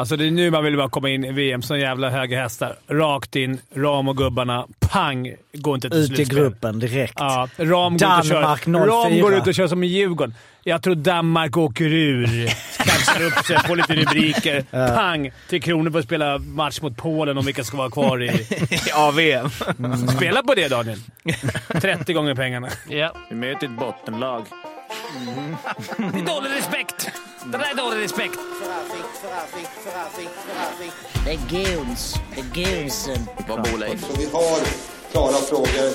Alltså det är nu man vill bara komma in i VM som jävla höga hästar. Rakt in, Ram och gubbarna. Pang! Går inte till Ut i gruppen direkt. Ja, Ram går, ut och Danmark kör, Ram 04. går ut och kör som i Djurgården. Jag tror Danmark åker ur. Kanske upp sig, får lite rubriker. Pang! Tre Kronor får spela match mot Polen om vilka ska vara kvar i... Ja, VM. Spela på det Daniel. 30 gånger pengarna. Ja. Vi möter ett bottenlag. Det är dålig respekt! Det där är dålig respekt. Det är Guns. Det är Gunsen. Så vi har klara frågor,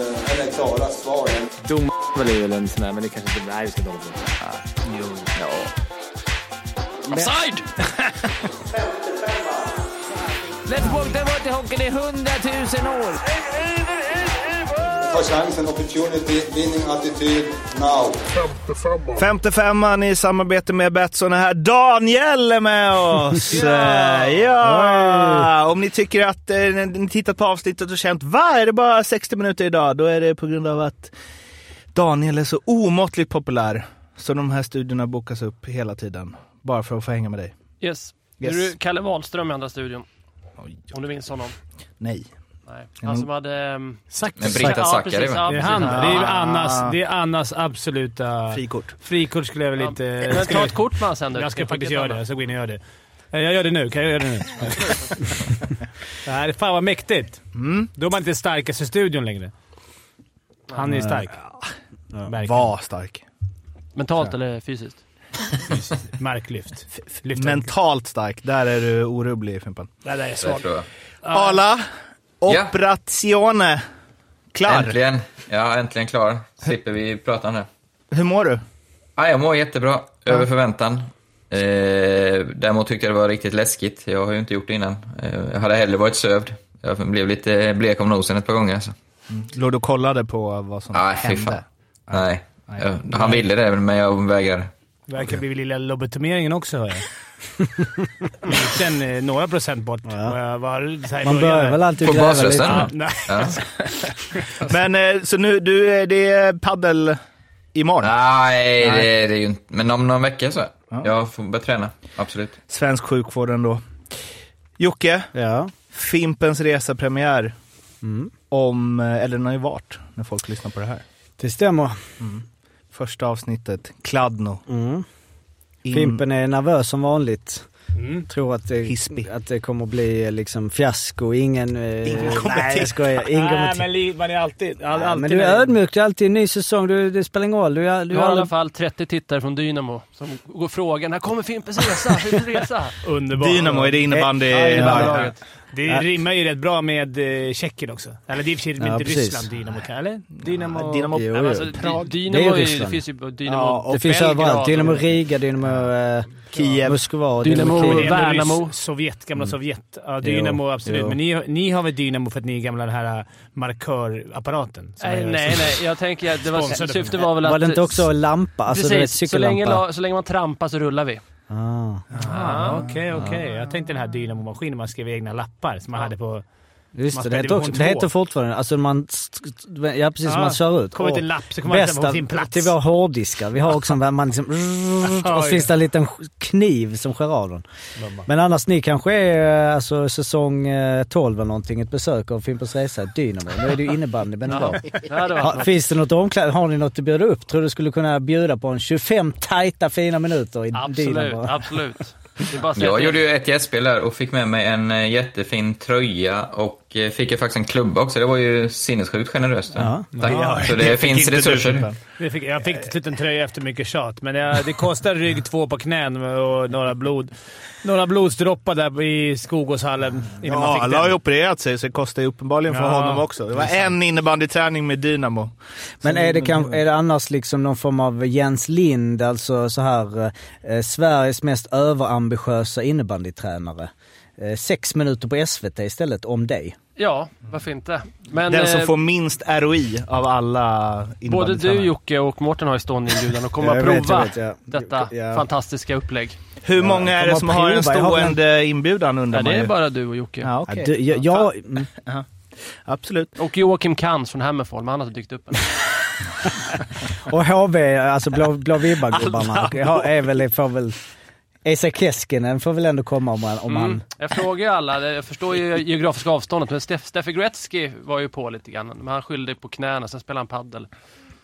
eh, eller klara svar. Dom är väl en sån där, men det kanske inte... Nej, vi ska inte Jo. Ja. Offside! Let's walk the water hockeyn i hundratusen år. Ta chansen, opportunity, winning attityd, now. Femte femman i samarbete med Betsson är här. Daniel är med oss! ja! ja. Om ni tycker att eh, ni tittat på avsnittet och känt va, är det bara 60 minuter idag? Då är det på grund av att Daniel är så omåttligt populär. Så de här studierna bokas upp hela tiden. Bara för att få hänga med dig. Yes. Yes. Är du Kalle Wahlström i andra studion? Om du minns honom? Nej. Nej. Han som hade... ehm, Sagt. Men Britta ja, Zackari ja, Det är han. Det är Ja. Annas, det är Annas absoluta... Frikort. Frikort skulle jag väl inte... Men ta ett kort med sen du. Jag ska faktiskt göra det. Jag ska gå in och göra det. Eh, Jag gör det nu. Kan jag göra det nu? det här är fan vad mäktigt. Då är man inte starkast i studion längre. Han är stark. Verkligen. Var stark. Mentalt eller fysiskt? Marklyft. Lyft Mentalt stark. Där är du orubblig Fimpen. Det där är jag. Arla. Operazione. Klar. Äntligen. Ja, äntligen klar. Slipper vi prata det. Hur mår du? Ja, jag mår jättebra. Över förväntan. Eh, däremot tyckte jag det var riktigt läskigt. Jag har ju inte gjort det innan. Eh, jag hade hellre varit sövd. Jag blev lite blek om nosen ett par gånger. Så. Låg du och kollade på vad som Nej, fy hände? fan. Nej. Jag, han ville det, men jag vägrade. Verkar bli lilla lobotomeringen också hör jag. Liten, eh, några procent bort. Jag var, Man börjar väl alltid På gräva basrösten? lite. Ja, nej. Ja. Men eh, så nu, du, eh, det är paddel imorgon? Nej, det är det ju inte. Men om någon vecka så. Jag får börja träna. Absolut. Svensk sjukvård ändå. Jocke, Ja. Fimpens Resa-premiär. Om, eh, eller den har ju varit när folk lyssnar på det här. Det stämmer. Första avsnittet, Kladno. Mm. In- Fimpen är nervös som vanligt. Mm. Tror att det, Hispig. att det kommer bli liksom fiasko. Ingen... eh, Ingen kommer Nej, jag skojar. Ingen kommer Nej, men li- man är alltid... All, Ja, alltid men du är ödmjuk, det är alltid en ny säsong. Du, det spelar ingen roll. Du, är- Du du har i alla aldrig... fall 30 tittare från Dynamo som går och frågar när kommer Fimpens Resa? Fimpens Resa? Underbart. Dynamo, är det innebandy? Ja, Ja, innebandylaget. Det rimmar ju rätt bra med eh, Tjeckien också. Eller det är i och för sig Ja, inte precis. Ryssland, Dynamo. kan- Eller? Dynamo... Dynamo- Jo, jo. alltså, Prag. Dy- Det är Dynamo, ju- det Ryssland. finns ju Dynamo Ja, och Det finns överallt. Dynamo Riga, Dynamo eh, Kiev. Moskva, Dynamo- Dynamo Värnamo. Sovjet, gamla Sovjet. Ja, Dynamo Jo, absolut. jo. Men ni, ni har väl Dynamo för att ni är gamla den här markörapparaten? som Nej, nej, nej. Jag tänker att det var, Sponsrade syftet var väl att... Var det inte också lampa? Alltså Precis, så länge, så länge man trampar så rullar vi. Ah. Ah, Okej, okej. Jag tänkte den här Dynamo-maskinen man skrev egna lappar som man hade på... Just Man det, det heter, också, division det två. heter fortfarande, alltså man, ja precis som Ja, man kör ut. kommer Och en lapp så kommer man Bästa sin plats. till våra hårddiskar, vi har också en man liksom, och så finns det en liten kniv som skär av den. Men annars, ni kanske är eh, alltså säsong eh, 12 eller någonting, ett besök av Fimpens Resa, Dynamo. Nu är det ju innebandy, men ändå. Något. finns det något omkläd, har ni något att bjuda upp? Tror du skulle kunna bjuda på en 25 tajta fina minuter i Absolut, Dynamo? absolut. Säga Jag till. gjorde ju ett gästspel där och fick med mig en eh, jättefin tröja och eh, fick ju faktiskt en klubba också. Det var ju sinnessjukt generöst. Ja. Tack. Ja, Så det, det finns du, resurser. Det fick, jag fick till slut en tröja efter mycket tjat, men det, det kostar rygg två på knän och några, blod, några blodsdroppar där i Skogåshallen Ja, alla har ju opererat sig så det kostar ju uppenbarligen för Ja, honom också. Det var en innebandyträning med Dynamo. Men är det, kanske, är det annars liksom någon form av Jens Lind, alltså så här eh, Sveriges mest överambitiösa innebandytränare? Eh, sex minuter på SVT istället om dig. Ja, varför inte? Men Den som eh, får minst ROI av alla både du. Jocke och Mårten har ju stående inbjudan och kommer Jag att vet, jag prova vet, ja. detta Ja. fantastiska upplägg. Hur många är kommer det som har en stående inbjudan undrar Ja, man det är ju. bara du och Jocke. Ja, Ja, okej. du, jag, jag, mm. Absolut. Och Joakim Kans från Hammerfall, men han har inte dykt upp än. Och HV, alltså Blå, blå vibbar-gubbarna, är väl, får väl Esa Keskinen får väl ändå komma om han... Om Mm. han Jag frågar ju alla, jag förstår ju geografiska avståndet, men Steff, Steffe Gretzky var ju på lite grann. Men han skyllde på knäna, sen spelade han paddel.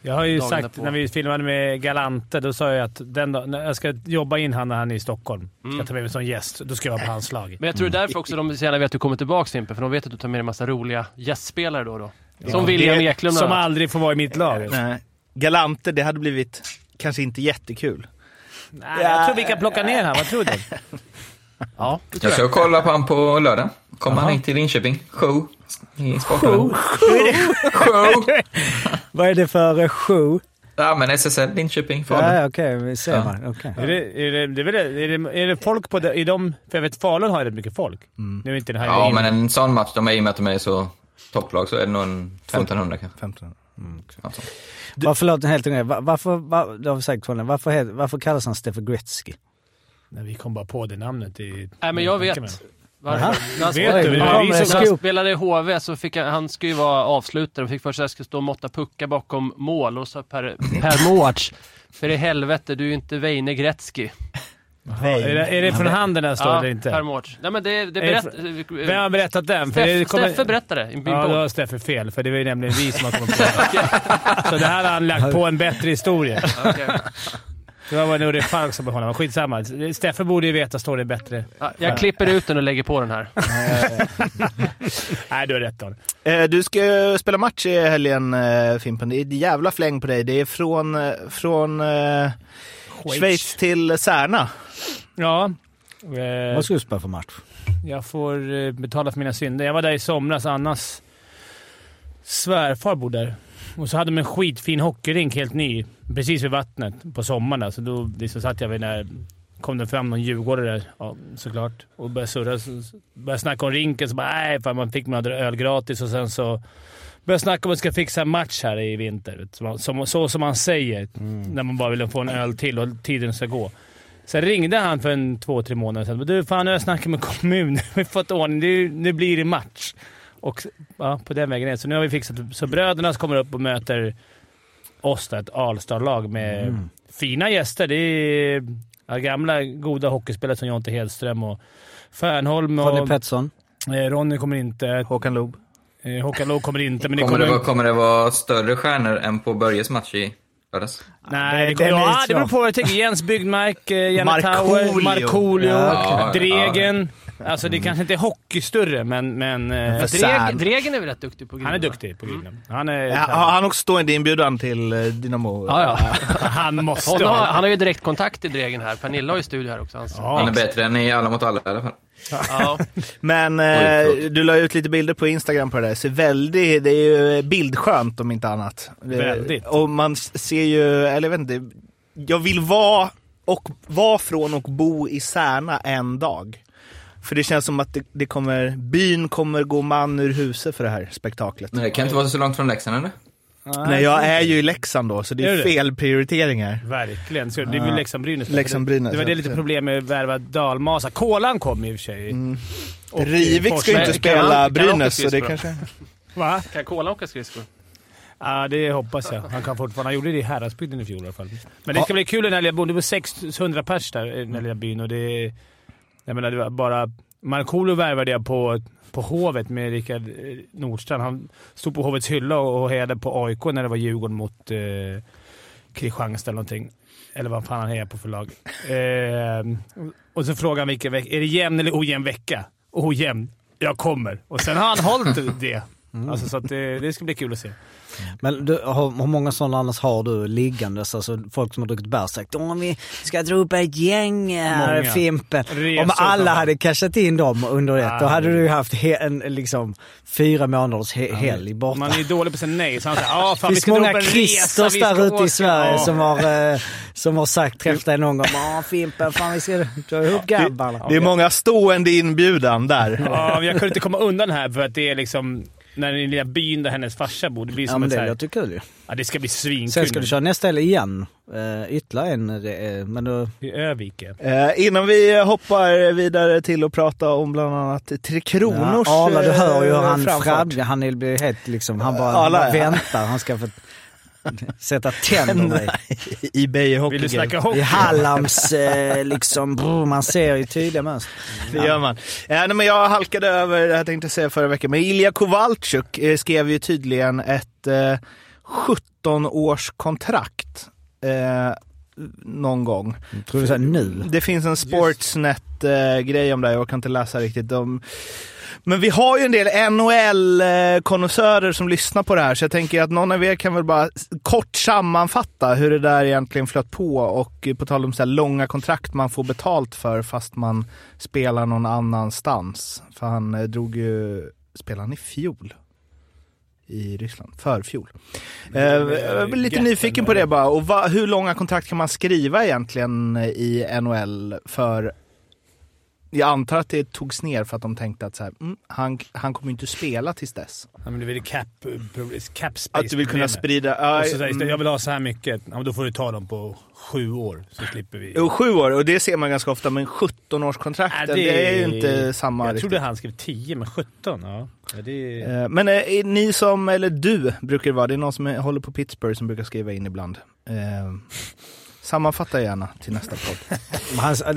Jag har ju Dagen sagt därpå. när vi filmade med Galante, då sa jag att den dag, när jag ska jobba in han när han är i Stockholm. Ska Mm. jag ta med mig som gäst. Då ska jag vara på hans lag. Men jag tror det är därför också de så gärna vet att du kommer tillbaka Fimpen, för de vet att du tar med dig en massa roliga gästspelare då och då. Som William det- Eklund Som aldrig får vara i mitt lag. Nej. Galanter, det hade blivit kanske inte jättekul. Nej, jag tror vi kan plocka ner han. Vad tror du? Ja, det Jag jag. ska kolla på han på lördag. Kommer han hit till Linköping. Show i Sporthallen. Show! vad är det för uh, show? Ja, men SSL Linköping. Falun. ja, okej. vi ser Ja. man. Okej. Är det, är, det, det är, väl, är, det, är det folk på det, i de... För jag vet Falun har rätt mycket folk. Nu är inte det här Ja, in- men en sån match, de är i och med att de är så topplag, så är det nog en 1500 kanske. 15. Alltså. Var, förlåt, helt en grej. Var, varför, var, det har vi säkert varför, varför kallas han Steffe Gretzky? Nej, vi kom bara på det namnet. I, Nej, men jag vet. Varför? När han, du? Ja, när spelade i HV så fick han, han skulle ju vara avslutare och fick för sig att jag skulle stå och måtta puckar bakom mål och så per, per mål. För i helvete, du är ju inte Weine Gretzky. Är det, är det från handen där står Ja, eller inte? per mål. Nej men det, det Är det berätt... Vem har berättat den? För det Steff, kommer- Steffe berättade Ja, då har Steffe fel, för det var ju nämligen vi som har kommit på det. Så det här har han lagt på en bättre historia. Det var nog det Falk som behöll honom. Skitsamma. Steffe borde ju veta storyn bättre. Ja, jag klipper ut den och lägger på den här. Nej, du har rätt Don. Eh, Du ska ju spela match i helgen eh, Fimpen. Det är ett jävla fläng på dig. Det är från, eh, från eh, Schweiz till Särna. Ja. Eh, Vad ska du spela för match? jag får eh, betala för mina synder. Jag var där i somras. Annas svärfar bor där. Och så hade de en skitfin hockeyrink, helt ny, precis vid vattnet på sommaren. Så då liksom satt jag vid när kom det fram någon djurgårdare där, ja, såklart, och började surra. Började snacka om rinken, så bara nej, fan man fick några öl gratis och sen så började snacka om att vi ska fixa en match här i vinter. Som, som, så som man säger när man bara vill få en öl till och tiden ska gå. Sen ringde han för en två, tre månader sedan. Du, fan nu har jag snackat med kommunen. Vi har fått ordning. Nu, nu blir det match. Och ja, på den vägen är. Så nu har vi fixat Så bröderna kommer upp och möter oss, då, ett Alstar-lag med fina gäster. Det är ja, gamla goda hockeyspelare som Jonte Hedström och Fernholm och Ronny Pettersson? eh, Ronny kommer inte. Håkan Loob. Eh, Håkan Loob kommer inte, men det Kommer kommer... det, vara, kommer det vara större stjärnor än på Börjes match i lördags? Nej, det, ja, det beror på. Jag tänker Jens Byggmark, eh, Janne. Tauer, Markoolio, Ja. Dregen. Alltså det kanske inte är hockeystörre, men... men eh, Särn. Dregen, Dregen är väl rätt duktig på han är duktig på grillen. Han är... Ja, har han också stående inbjudan till Dynamo? Ja, ja. Han måste har, ha... han har ju direktkontakt till Dregen här. Pernilla har ju studio här också. Ja. Han är bättre än i Alla mot alla i alla fall. Ja. Men eh, förlåt. du la ut lite bilder på Instagram på det där. Så väldigt, det är ju bildskönt om inte annat. Det- Väldigt. Och man ser ju, eller jag vet inte. Jag vill vara, och vara från och bo i Särna en dag. För det känns som att det, det kommer, byn kommer gå man ur huset för det här spektaklet. Men det kan inte vara så långt från Leksand eller? Nej, jag är ju i Leksand då, så det Är är du det? fel prioriteringar. Verkligen. Så det är väl Leksand-Brynäs. Leksand-Brynäs, Det var det ja. lite problem med att värva dalmasa. Kolan kom i och för sig. Och, eh, Rivik ska ju inte Kan spela kan han Brynäs, så det kanske... Va? Kan Kola åka skridskor? Ja, det hoppas jag. Han kan fortfarande. Han gjorde det i Häradsbygden i fjol i alla fall. Men det ska bli kul i den här lilla byn. Det var 600 pers där i den här lilla byn och det... Jag menar, det var bara... Markoolio värvade jag på, på Hovet med Rickard eh, Nordstrand. Han stod på Hovets hylla och och hejade på AIK när det var Djurgården mot eh, Kristianstad eller någonting. Eller vad fan han hejar på för lag. Eh, och så frågade han vilken vecka. Är det jämn eller ojämn vecka? Ojämn. Jag kommer. Och sen har han hållit det. Alltså, så att det, det ska bli kul att se. Men du, hur, hur många sådana annars har du liggandes? Alltså folk som har druckit bärs sagt om vi ska dra upp ett gäng här Många. Fimpen. Resor Om alla hade cashat in dem under ett, Ja, då hade det- du haft he, en liksom fyra månaders he, helg borta. Man är dålig på att säga nej, så han säger ja, fan det vi finns ska dra många vi ska där ute åka." i Sverige Ja. som, har, eh, som har sagt träffat dig någon gång. Ja Fimpen, fan vi ska dra ihop grabbarna. Det är många stående inbjudan där. Ja, jag kunde inte komma undan här för att det är liksom... När den lilla byn där hennes farsa bor, det blir Ja som men ett så det här, låter kul ju. Ja, det ska bli svinkul. Sen ska du köra nästa helg igen. Uh, ytterligare en, är- men då... I Övik. ja. Eh, innan vi hoppar vidare till att prata om bland annat Tre Kronors Ja, Arla, du hör ju hur han framfart. fram, han blir helt liksom, han bara, Arla, han bara väntar. Han ska få... Sätta tänderna i. I Beijer Hockey Vill du snacka hockey? I Hallams, eh, liksom, brr, man ser ju tydliga mönster. Det gör man. Ja, nej, men jag halkade över, det här tänkte jag säga förra veckan, men Ilja Kowalczyk eh, skrev ju tydligen ett eh, 17-års kontrakt eh, någon gång. Tror du såhär nu? Det finns en Sportsnet-grej om det, jag kan inte läsa riktigt. De... Men vi har ju en del NHL-konnässörer som lyssnar på det här, så jag tänker att någon av er kan väl bara kort sammanfatta hur det där egentligen flöt på och eh, på tal om så här långa kontrakt man får betalt för fast man spelar någon annanstans. För han eh, drog ju, spelade han i fjol? I Ryssland, förfjol. Eh, jag är lite Gatten, nyfiken på det bara. Och va, hur långa kontrakt kan man skriva egentligen i NHL för jag antar att det togs ner för att de tänkte att så här, mm, han, han kommer ju inte spela tills dess. Ja, men det är väl cap, cap space Att du vill kunna sprida... Ja, Och så sägs det, mm. jag vill ha så här mycket. Ja, då får du ta dem på sju år, så slipper vi. Jo, sju år och det ser man ganska ofta, men 17 års kontrakt Ja, det, är ju inte samma Jag riktigt. trodde han skrev 10, men 17. Ja. Ja, det är... Eh, Men eh, ni som, eller du brukar det vara, det är någon som är, håller på Pittsburgh som brukar skriva in ibland. Eh, sammanfatta gärna till nästa podd.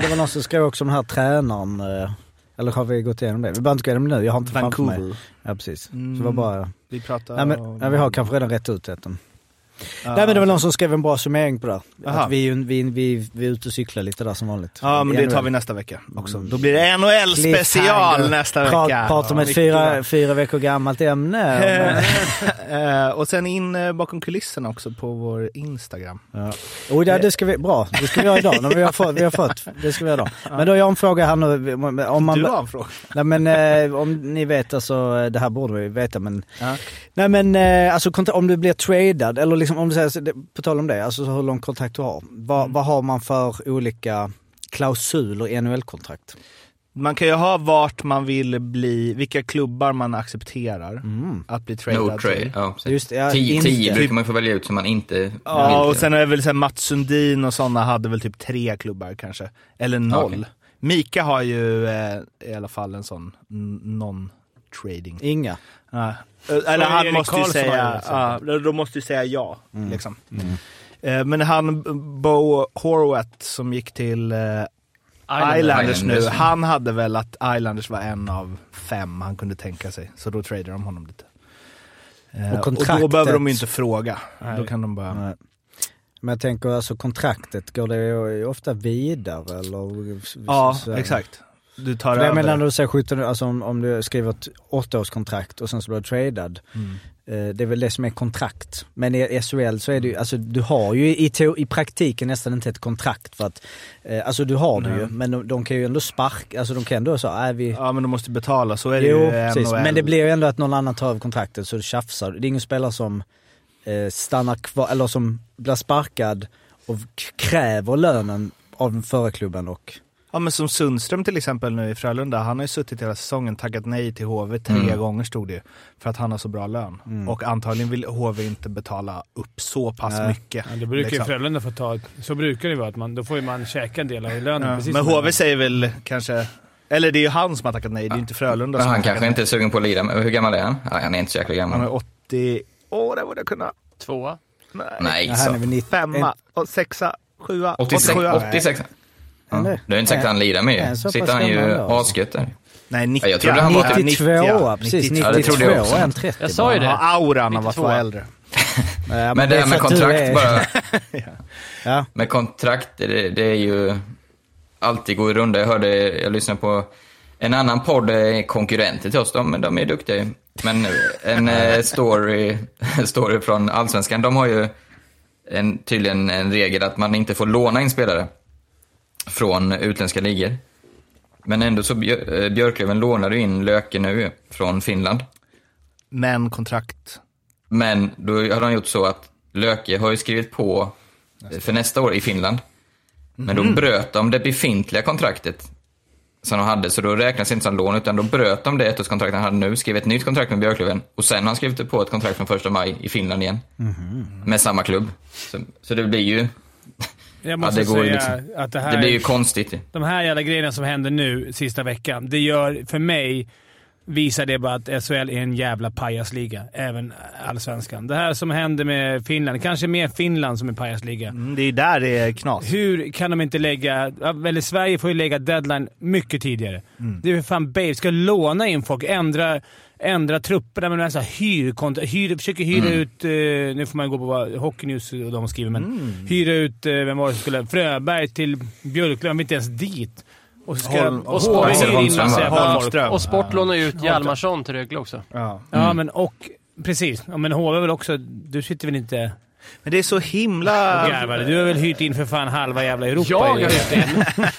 Det var någon som skrev också om den här tränaren, eh, eller har vi gått igenom det? Vi behöver inte gå igenom det nu, jag har inte framför mig. Vancouver. Ja precis. Mm. Så det var bara, Vi pratar nej, men, ja, vi har kanske redan rätt ut det. Nej men det var någon som skrev en bra summering på det. Aha. Att vi, vi, vi, vi är ute och cyklar lite där som vanligt. Ja, men det tar vi nästa vecka också. Mm. Då blir det NHL special nästa vecka. pratar om ett fyra, fyra veckor gammalt ämne. Eh, och sen in eh, bakom kulisserna också på vår Instagram. Ja. Oh, det, det ska vi, bra, det ska vi göra idag. Vi, har fått, vi har fått, det ska vi göra idag. Men då har jag en fråga här nu. Om man, du har en fråga. Nej men eh, om ni vet alltså, det här borde vi veta men. Ja. Nej men alltså om du blir tradad eller liksom om du säger, på tal om det, alltså hur lång kontrakt du har. Vad, Mm. vad har man för olika klausuler i NHL-kontrakt? Man kan ju ha vart man vill bli, vilka klubbar man accepterar Mm. att bli tradad No trade. till. Ja. Just ja, tio, tio brukar man få välja ut som man inte Ja, vill och sen är det väl så här, Mats Sundin och sådana hade väl typ tre klubbar kanske. Eller noll. Okej. Mika har ju eh, i alla fall en sån non-trading. Inga. Ja. Eller han Erik måste ju Karlsson säga, ja, då måste ju säga ja. Liksom. Eh, Men han, Bo Horwath som gick till eh, Islanders, Islanders, nu, han hade väl att Islanders var en av fem han kunde tänka sig. Så då tradade de honom lite. Eh, Och och, då behöver de ju inte fråga. Nej. Då kan de bara... Nej. Men jag tänker alltså kontraktet, går det ju ofta vidare eller? Ja, så- exakt. Du tar För jag över. menar när du säger 17, alltså om, om du skriver ett åttaårskontrakt och sen så blir du tradad. Mm. Eh, Det är väl det som är kontrakt. Men i SHL så är det ju, alltså du har ju i, i praktiken nästan inte ett kontrakt för att, eh, alltså du har det ju, men de, de kan ju ändå sparka, alltså de kan ändå så, är vi... Ja, men de måste betala. Så är det jo, ju precis. NHL. Men det blir ju ändå att någon annan tar över kontraktet så du tjafsar. Det är ingen spelare som eh, stannar kvar, eller som blir sparkad och kräver lönen av den förra klubben och... Ja, men som Sundström till exempel nu i Frölunda. Han har ju suttit hela säsongen tackat nej till HV tre Mm. gånger stod det ju. För att han har så bra lön. Mm. Och antagligen vill HV inte betala upp så pass Nej. mycket. Ja, det brukar ju liksom. Frölunda få ta. Så brukar det vara. Att man, då får ju man käka en del av lönen. Ja, men HV man- säger väl kanske, eller det är ju han som har tackat nej, det är inte Frölunda Men som han kanske inte är nej. sugen på att lira. Men hur gammal är han? Ja, han är inte så jäkla Han gammal. är 80, åh det borde jag kunna. Tvåa. Nej. Nej, han så. väl 90, Femma, och sexa, sjua, 86. 87. 86. Ja. Eller? Det är inte säkert att han lirar med pass Sitter han ju asgött där. Nej, 90. Ja, jag trodde han var typ 92, 90, precis. 92. Ja, det trodde jag 92 också. och en 30 Jag sa ju det. Har auran av att 92. vara äldre. Ja, Men det här är med kontrakt är- bara. Ja. Med kontrakt, det, det är ju alltid gå i runda. Jag hörde, jag lyssnade på en annan podd, eh, konkurrenter till oss, de, de är duktiga ju. Men en eh, story, story från Allsvenskan, de har ju en, tydligen en regel att man inte får låna in spelare från utländska ligor. Men ändå så eh, Björklöven lånade in Löke nu från Finland. Men kontrakt. Men då har de gjort så att Löke har ju skrivit på för nästa år i Finland. Men då bröt de det befintliga kontraktet som de hade, så då räknas det inte som lån, utan då bröt de det ettårskontraktet han hade nu, skrev ett nytt kontrakt med Björklöven och sen har han skrivit på ett kontrakt från första maj i Finland igen. Med samma klubb. Så, så det blir ju, Jag måste det går säga ju liksom- att det här... det blir ju konstigt. de här jävla grejerna som händer nu sista veckan, det gör för mig visar det bara att SHL är en jävla pajasliga. Även allsvenskan. Det här som händer med Finland, kanske mer Finland som är pajasliga. Mm, det är där det är knas. Hur kan de inte lägga... ja, Eller Sverige får ju lägga deadline mycket tidigare. Det är för fan Babe. Ska låna in folk, ändra, ändra trupperna med några så här hyr, hyr, försöker hyra ut... Eh, nu får man gå på vad Hockey News och de skriver, men hyra ut... Eh, vem var det som skulle... Fröberg till Björklöven. Vi är inte ens dit. Och så ska Holm- och och HV Holmström. Och Sport lånar ju ut Hjalmarsson till Rögle också. Ja. Ja, men och... Precis. Ja, men HV väl också... Du sitter väl inte Men det är så himla... garvar? Du har väl hyrt in för fan halva jävla Europa Jag har hyrt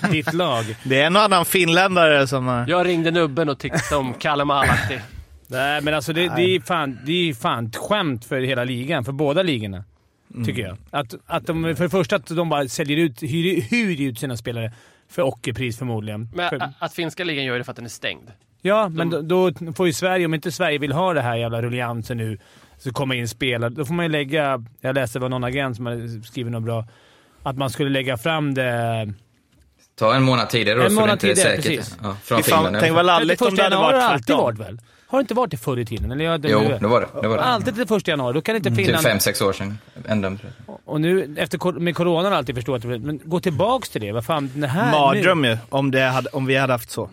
in. ditt lag. Det är en annan finländare som... har- Jag ringde nubben och tyckte om Kalle Malahti. Nej, men alltså det, det, är fan, det är fan ett skämt för hela ligan. För båda ligorna. Tycker jag. Att, att de, för det första att de bara säljer ut, hyr, hyr ut sina spelare för ockerpris förmodligen. Men för, att finska ligan gör det för att den är stängd. ja, men då, då får ju Sverige, om inte Sverige vill ha det här jävla rulliansen nu, så kommer in spelare. Då får man ju lägga... Jag läste var någon agent som hade skrivit något bra. Att man skulle lägga fram det... Ta en månad tidigare då, En så månad det inte är tidigare, säkert. precis. Ja, från fan, Finland tänk vad lalligt om 31 det hade varit det alltid tvärtom. varit väl? Har det inte varit det förr i tiden? Eller jag, det Jo, nu? det var det. det, var det. Alltid till första januari. Då kan inte Typ Finland... fem, sex år sedan. Ända. Och nu, efter, med corona har jag alltid förstått det. Men gå tillbaks till det. Vad fan, det här... Mardröm ju, om, det hade, om vi hade haft så.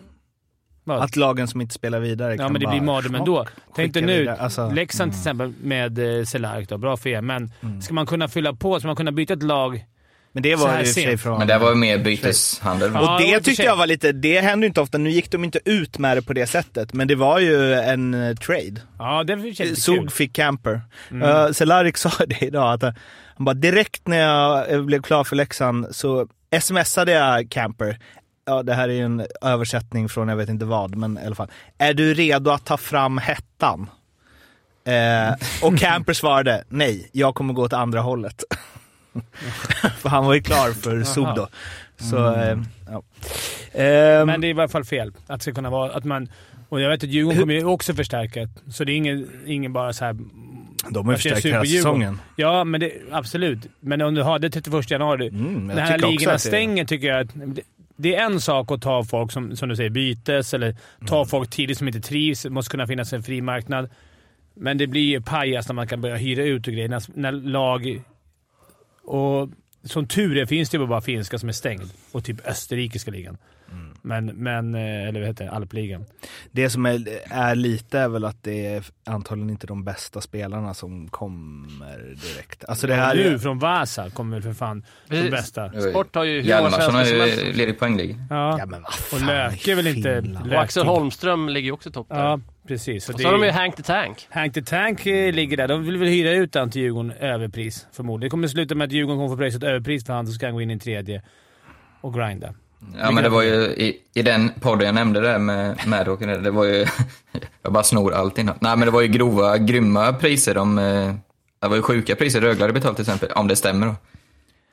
Vad? Att lagen som inte spelar vidare Ja, kan men det blir mardröm ändå. Tänk dig nu. Alltså, Leksand till exempel med eh, Cehlarik då, bra för er. Men ska man kunna fylla på, ska man kunna byta ett lag... Men det var ju sig från... Men det var ju mer byteshandel. Ja, Och det tyckte jag var lite, det händer ju inte ofta. Nu gick de inte ut med det på det sättet, men det var ju en eh, trade. Ja, det kul. Zug fick Camper. Mm. Cehlárik sa det idag, att eh, han bara direkt när jag eh, blev klar för Leksand så smsade jag Camper. Ja, det här är ju en översättning från jag vet inte vad, men i alla fall. Är du redo att ta fram hettan? Eh, och Camper svarade nej, jag kommer gå åt andra hållet. för han var ju klar för Zug då. Så, eh, ja. Ehm, Men det är i alla fall fel. Att det ska kunna vara att man... Och jag vet att Djurgården kommer ju också förstärka. Så det är ingen, ingen bara så här... de har ju förstärkt hela säsongen. Ja, men det, absolut. Men om du har det 31 januari. Mm, här också ligorna stänger tycker jag. Att, det, det är en sak att ta folk som, som du säger, bytes eller ta Mm. folk tidigt som inte trivs. Det måste kunna finnas en fri marknad. Men det blir ju pajas när man kan börja hyra ut och grejer. När, när lag... Och som tur är finns det ju bara finska som är stängd. Och typ österrikiska ligan. Mm. Men, men, eh, eller vad heter det? Alpligan. Det som är, är lite är väl att det är antagligen inte de bästa spelarna som kommer direkt. Alltså det här du är, från Vasa kommer väl för fan Precis. bästa. Sport har ju hur många Hjalmarsson har svenskar som ju helst. ledig poängliga. Ja. ja men vad och Löke är väl inte... Och Axel Holmström ligger ju också i topp där. Ja, precis. Så och så har de ju är, Hank the Tank. Hank the Tank eh, ligger där. De vill väl hyra ut han till Djurgården överpris, förmodligen. Det kommer sluta med att Djurgården kommer få pröjsa ett överpris för han, så ska han gå in i en tredje och grinda. Ja men det var ju i, i den podden jag nämnde där med Madhawk, det var ju, jag bara snor allt innan. Nej men det var ju grova, grymma priser de, eh, det var ju sjuka priser Rögle hade betalt till exempel, om det stämmer då.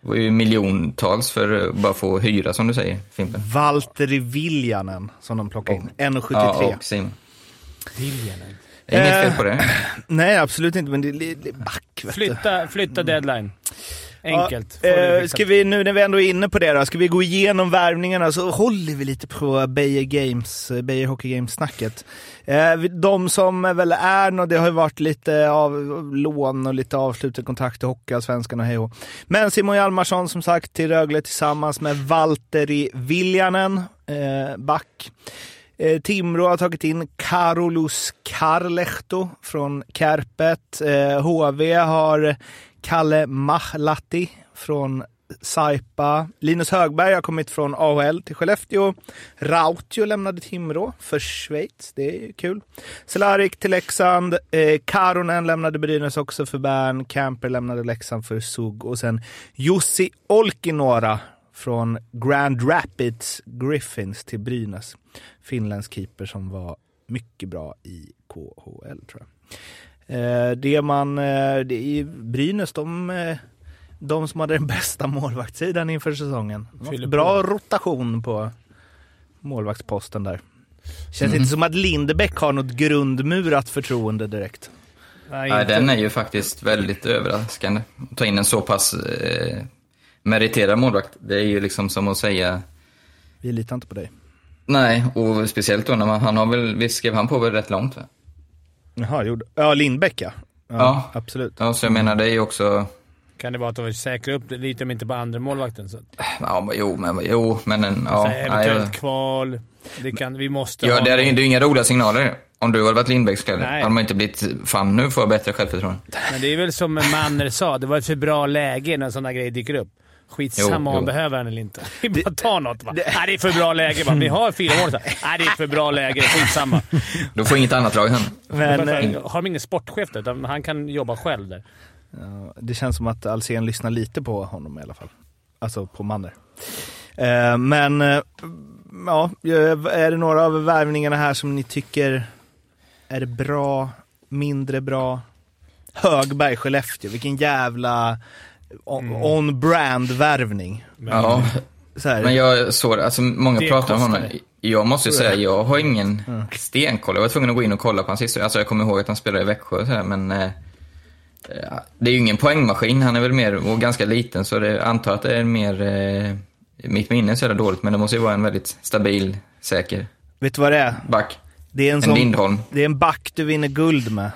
Det var ju miljontals för att bara få hyra som du säger, Fimpen. Valtteri Viljanen som de plockade in. 1,73. Ja, och Simon. Viljanen. Inget Eh, fel på det. Nej absolut inte, men det är back vet du. Flytta, flytta deadline. Enkelt. Ja, eh, fixat. ska vi, nu när vi ändå är inne på det då, ska vi gå igenom värvningarna så håller vi lite på Beijer Games, eh, Beijer Hockey Games-snacket. Eh, de som väl är, nå, det har ju varit lite av lån och lite avslutade kontrakt i Hockeyallsvenskan och hej och. Men Simon Hjalmarsson som sagt till Rögle tillsammans med Valtteri Viljanen, eh, back. Eh, Timrå har tagit in Karolus Karlehto från Kärpet. Eh, HV har Kalle Mahlati från Saipa. Linus Högberg har kommit från AHL till Skellefteå. Rautio lämnade Timrå för Schweiz. Det är kul. Selarik till Leksand. Eh, Karonen lämnade Brynäs också för Bern. Camper lämnade Leksand för Zug. Och sen Jussi Olkinora från Grand Rapids Griffins till Brynäs. Finländsk keeper som var mycket bra i KHL tror jag. Eh, det man, eh, det är Brynäs, de, eh, de som hade den bästa målvaktssidan inför säsongen. Bra rotation på målvaktsposten där. Känns inte som att Lindebäck har något grundmurat förtroende direkt. Nej, den är ju faktiskt väldigt överraskande. Att ta in en så pass eh, meriterad målvakt, det är ju liksom som att säga Vi litar inte på dig. Nej, och speciellt då när man, han har väl, visst skrev han på väl rätt långt va? Jaha, gjorde... Ja, Lindbäck ja. Ja, Ja. absolut. Ja, så jag menar det är ju också, Kan det vara att de vill säkra upp det lite, om inte på andra målvakten. Så. ja men jo men, jo men en, så ja. här, eventuellt nej, kval. Det kan, vi måste ja ha det är, ju- det är ju inga roliga signaler. Om du hade varit Lindbäcks kläder, hade man inte blivit, fan nu får jag bättre självförtroende. Men det är väl som Manner sa, det var ett för bra läge när sådana grejer dyker upp. Skitsamma Jo, om jo. behöver den eller inte. Vi bara tar något va. Nej, det är för bra läge va. Ni har fyra mål. Nej, det är för bra läge. Skitsamma. Då får inget annat lag hända. Men Varför eh, har de ingen sportchef där? utan Han kan jobba själv där. ja, det känns som att Alsen lyssnar lite på honom i alla fall. Alltså på Manner. Eh, men, eh, ja, är det några av värvningarna här som ni tycker är bra, mindre bra? Högberg, Skellefteå, vilken jävla on- on-brand värvning. Men, Ja, Så här, men jag såg, alltså många Det pratar om honom. Jag måste ju är säga, jag har ingen stenkoll. Jag var tvungen att gå in och kolla på hans historia. Alltså jag kommer ihåg att han spelade i Växjö och så här, men eh, det är ju ingen poängmaskin. Han är väl mer, och ganska liten, så det, jag antar att det är mer, eh, mitt minne är så jävla dåligt, men det måste ju vara en väldigt stabil, säker vet du vad det är? back. Det är en, En sån, Lindholm. det är en back du vinner guld med.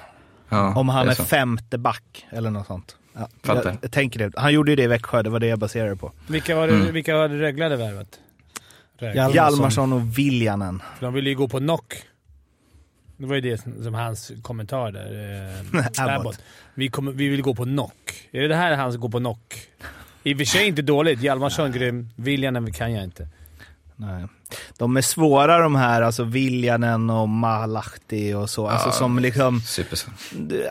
Ja, Om han är, så. femte back eller något sånt. Ja, jag, jag tänker det. Han gjorde ju det i Växjö, det var det jag baserade på. vilka var det, Mm. vilka var det Rögle hade värvat? Hjalmarsson. Hjalmarsson och Viljanen. För de ville ju gå på knock. Det var ju det som, som hans kommentar där. Eh, Abbott. Abbott. Vi, kommer, vi vill gå på knock. Är det det här han ska gå på knock? I och för sig inte dåligt. Hjalmarsson grym. Viljanen kan jag inte. Nej. De är svåra de här, alltså Viljanen och Malahti och så. Alltså Ja. som liksom.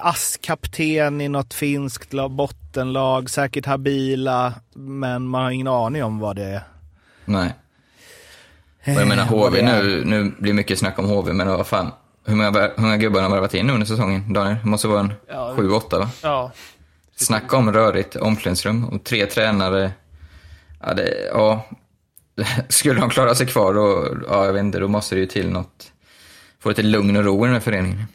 ASS-kapten i något finskt lag, bottenlag, säkert habila, men man har ingen aning om vad det är. Nej. Och jag menar Eh, HV är. nu, nu blir mycket snack om HV, men vad fan. Hur många, hur många gubbar har värvat in under säsongen, Daniel? Det måste vara en Ja. sju, åtta va? Ja. Snacka om rörigt omklädningsrum och tre tränare. Ja, det, ja. Skulle de klara sig kvar då, ja jag vet inte, då måste det ju till något. Få lite lugn och ro i den här föreningen.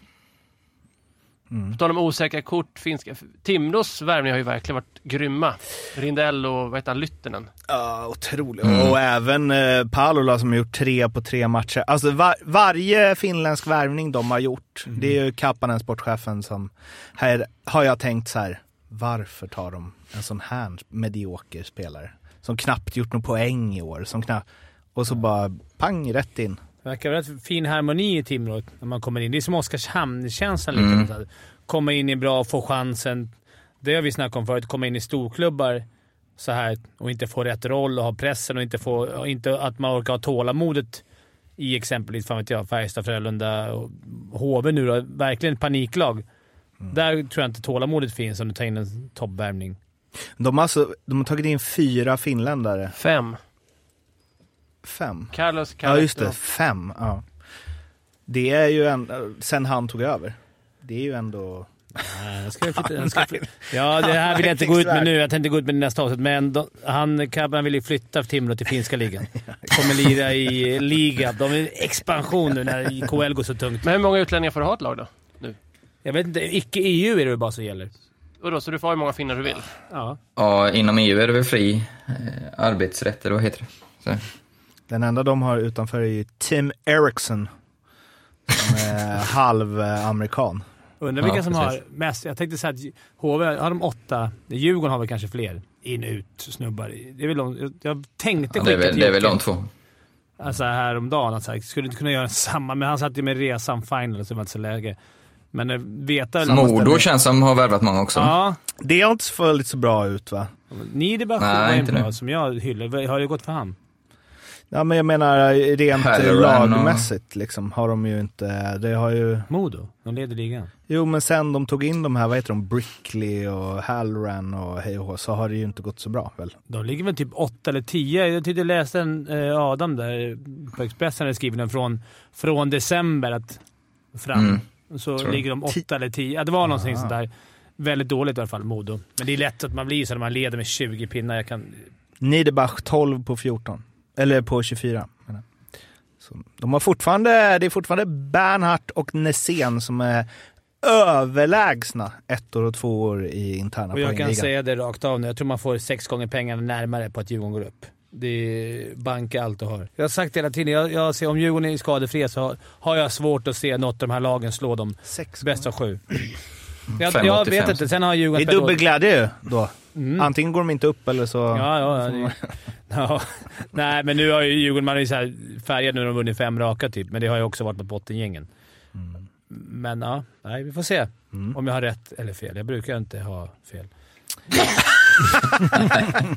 På tal om osäkra kort, finska. Timrås värvningar har ju verkligen varit grymma. Rindell och vad heter han, Lyttinen. Ja, otroligt. Mm. Och även eh, Palola som har gjort tre på tre matcher. Alltså var, varje finländsk värvning de har gjort, det är ju Kappanen, sportchefen, som... Här har jag tänkt så här, varför tar de en sån här medioker spelare? Som knappt gjort någon poäng i år, som knappt... Och så bara pang, rätt in. Det verkar vara rätt fin harmoni i Timrå när man kommer in. Det är som Oskarshamn-känslan lite. Mm. Komma in i bra, få chansen. Det har vi snackat om förut. Komma in i storklubbar så här och inte få rätt roll och ha pressen och inte, få, och inte att man orkar ha tålamodet i exempelvis fan vet jag, Färjestad, Frölunda och HV nu då. Verkligen ett paniklag. Där tror jag inte tålamodet finns om du tar in en toppvärmning. De har, alltså, de har tagit in fyra finländare. Fem. Fem. Carlos Ja, just det. Fem. Ja. Det är ju en, sen han tog över. Det är ju ändå... Nej, jag ska flytta, jag ska. Ja, det här vill jag inte gå ut med nu. Jag tänkte gå ut med det nästa avsnitt, men de, han, Kabban vill ju flytta Timrå till finska ligan. Kommer lira i liga. De är expansion nu när KL går så tungt. Men hur många utlänningar får du ha ett lag då? Jag vet inte, icke-EU är det bara som gäller? Och då, så du får ha hur många finnar du vill? Ja. Ja, inom EU är det väl fri eh, arbetsrätt, eller vad heter det? Så. Den enda de har utanför är ju Tim. Som är halv-amerikan. Undrar vilka Ja, som har mest. Jag tänkte säga att HV, har de åtta? Djurgården har väl kanske fler in ut snubbar. Det är väl de, jag- tänkte Ja, det, är väl, det är väl de två. Alltså häromdagen. Alltså, skulle inte kunna göra samma, men han satt ju med resan final så det var inte så läge. Men eh, veta... Modo känns som har värvat många också. Ja. Det har inte följt så bra ut va? Niederbach var en inte bra nu. som jag hyllar. Har det gått för han? Ja men jag menar rent Halloran och- lagmässigt liksom har de ju inte, det har ju, Modo? De leder ligan. jo men sen de tog in de här, vad heter de, Brickley och Halloran och hej och hå, så har det ju inte gått så bra väl? De ligger väl typ 8 eller 10. Jag tyckte jag läste en eh, Adam där på Expressen hade skrivit den från, från december att fram. Mm. Så jag. ligger de 8 eller 10. Ja, det var någonting sånt där. Väldigt dåligt i alla fall, Modo. Men det är lätt att man blir så när man leder med 20 pinnar. Jag kan... Niederbach 12 på 14. Eller på 24. menar jag. Så, de har fortfarande, det är fortfarande Bernhardt och Nässén som är överlägsna ettor och tvåor i interna Och jag kan säga det rakt av nu. Jag tror man får sex gånger pengarna närmare på att Djurgården går upp. Det bankar allt och har. Jag har sagt hela tiden, jag, jag ser, om Djurgården är skadefria så har, har jag svårt att se något av de här lagen slå dem Sex bäst av sju. Jag, 5,85. jag vet inte. Sen har Det Djurgården är spelat- dubbelglädje ju då. Mm. Antingen går de inte upp eller så... Ja, ja. ja, det, ja. Nej, men nu har ju Djurgården, man är ju så här färgad nu när de har vunnit fem raka typ, men det har ju också varit mot bottengängen. Men ja, nej, vi får se om jag har rätt eller fel. Jag brukar inte ha fel.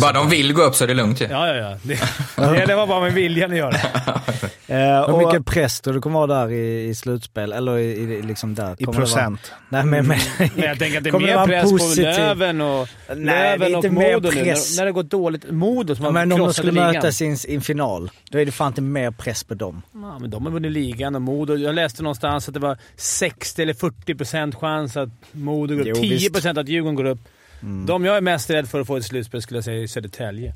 Bara de vill gå upp så är det lugnt ju. Ja, ja, ja. Det, det gäller bara med viljan att göra. Eh, Hur och mycket press tror du kommer vara där i, i slutspel? Eller i, i, liksom där? i procent. Vara, nej, men, men, Men jag tänker att det är det mer press positiv- på Löven och, Nej, Löven och Modo nu. press. När, när det går dåligt. Modo som har men om de krossat skulle ligan. mötas i en, final, då är det fan inte mer press på dem. Ja, men de har vunnit ligan och Modo. Jag läste någonstans att det var 60 eller 40 procent chans att Modo går upp. Jo, 10 visst. procent att Djurgården går upp. De jag är mest rädd för att få ett slutspel skulle jag säga är Södertälje.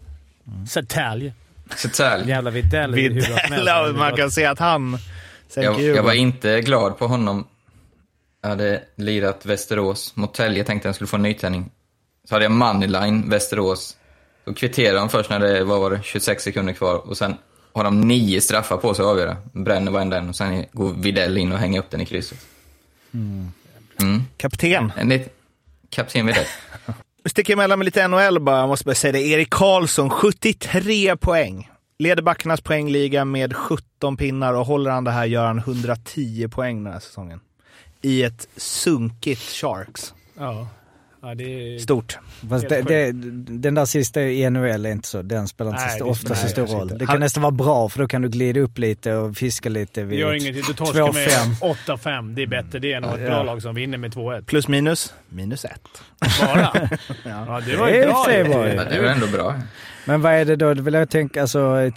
Södertälje. Så tälj. Jävla Widell. Videll, man kan se att han sänker Jag, jag var inte glad på honom. Jag hade lirat Västerås mot Tälje, tänkte jag skulle få en nytändning. Så hade jag moneyline Västerås. Då kvitterade de först när det var, var det, 26 sekunder kvar och sen har de nio straffar på sig att avgöra. Bränner varenda en och sen går Videll in och hänger upp den i krysset. Mm. Kapten. En kapten Videll. Vi sticker emellan med lite NHL bara. Jag måste bara säga det. Erik Karlsson, 73 poäng. Leder backarnas poängliga med 17 pinnar och håller han det här gör han 110 poäng den här säsongen. I ett sunkigt Sharks. Ja. Ja, det är... Stort. Fast det, det, den där sista i NHL är inte så, den spelar inte Nej, så, ofta så spelar stor roll. inte. Det Han- kan nästan vara bra för då kan du glida upp lite och fiska lite vid gör ingenting. Du torskar med 2-5. 8-5. Det är bättre det än att ha ett Ja. bra lag som vinner med 2-1. Plus minus? Minus ett. Bara? ja, det var ju bra. Ja, det är väl ändå bra. Men vad är det då, det vill jag tänka, alltså i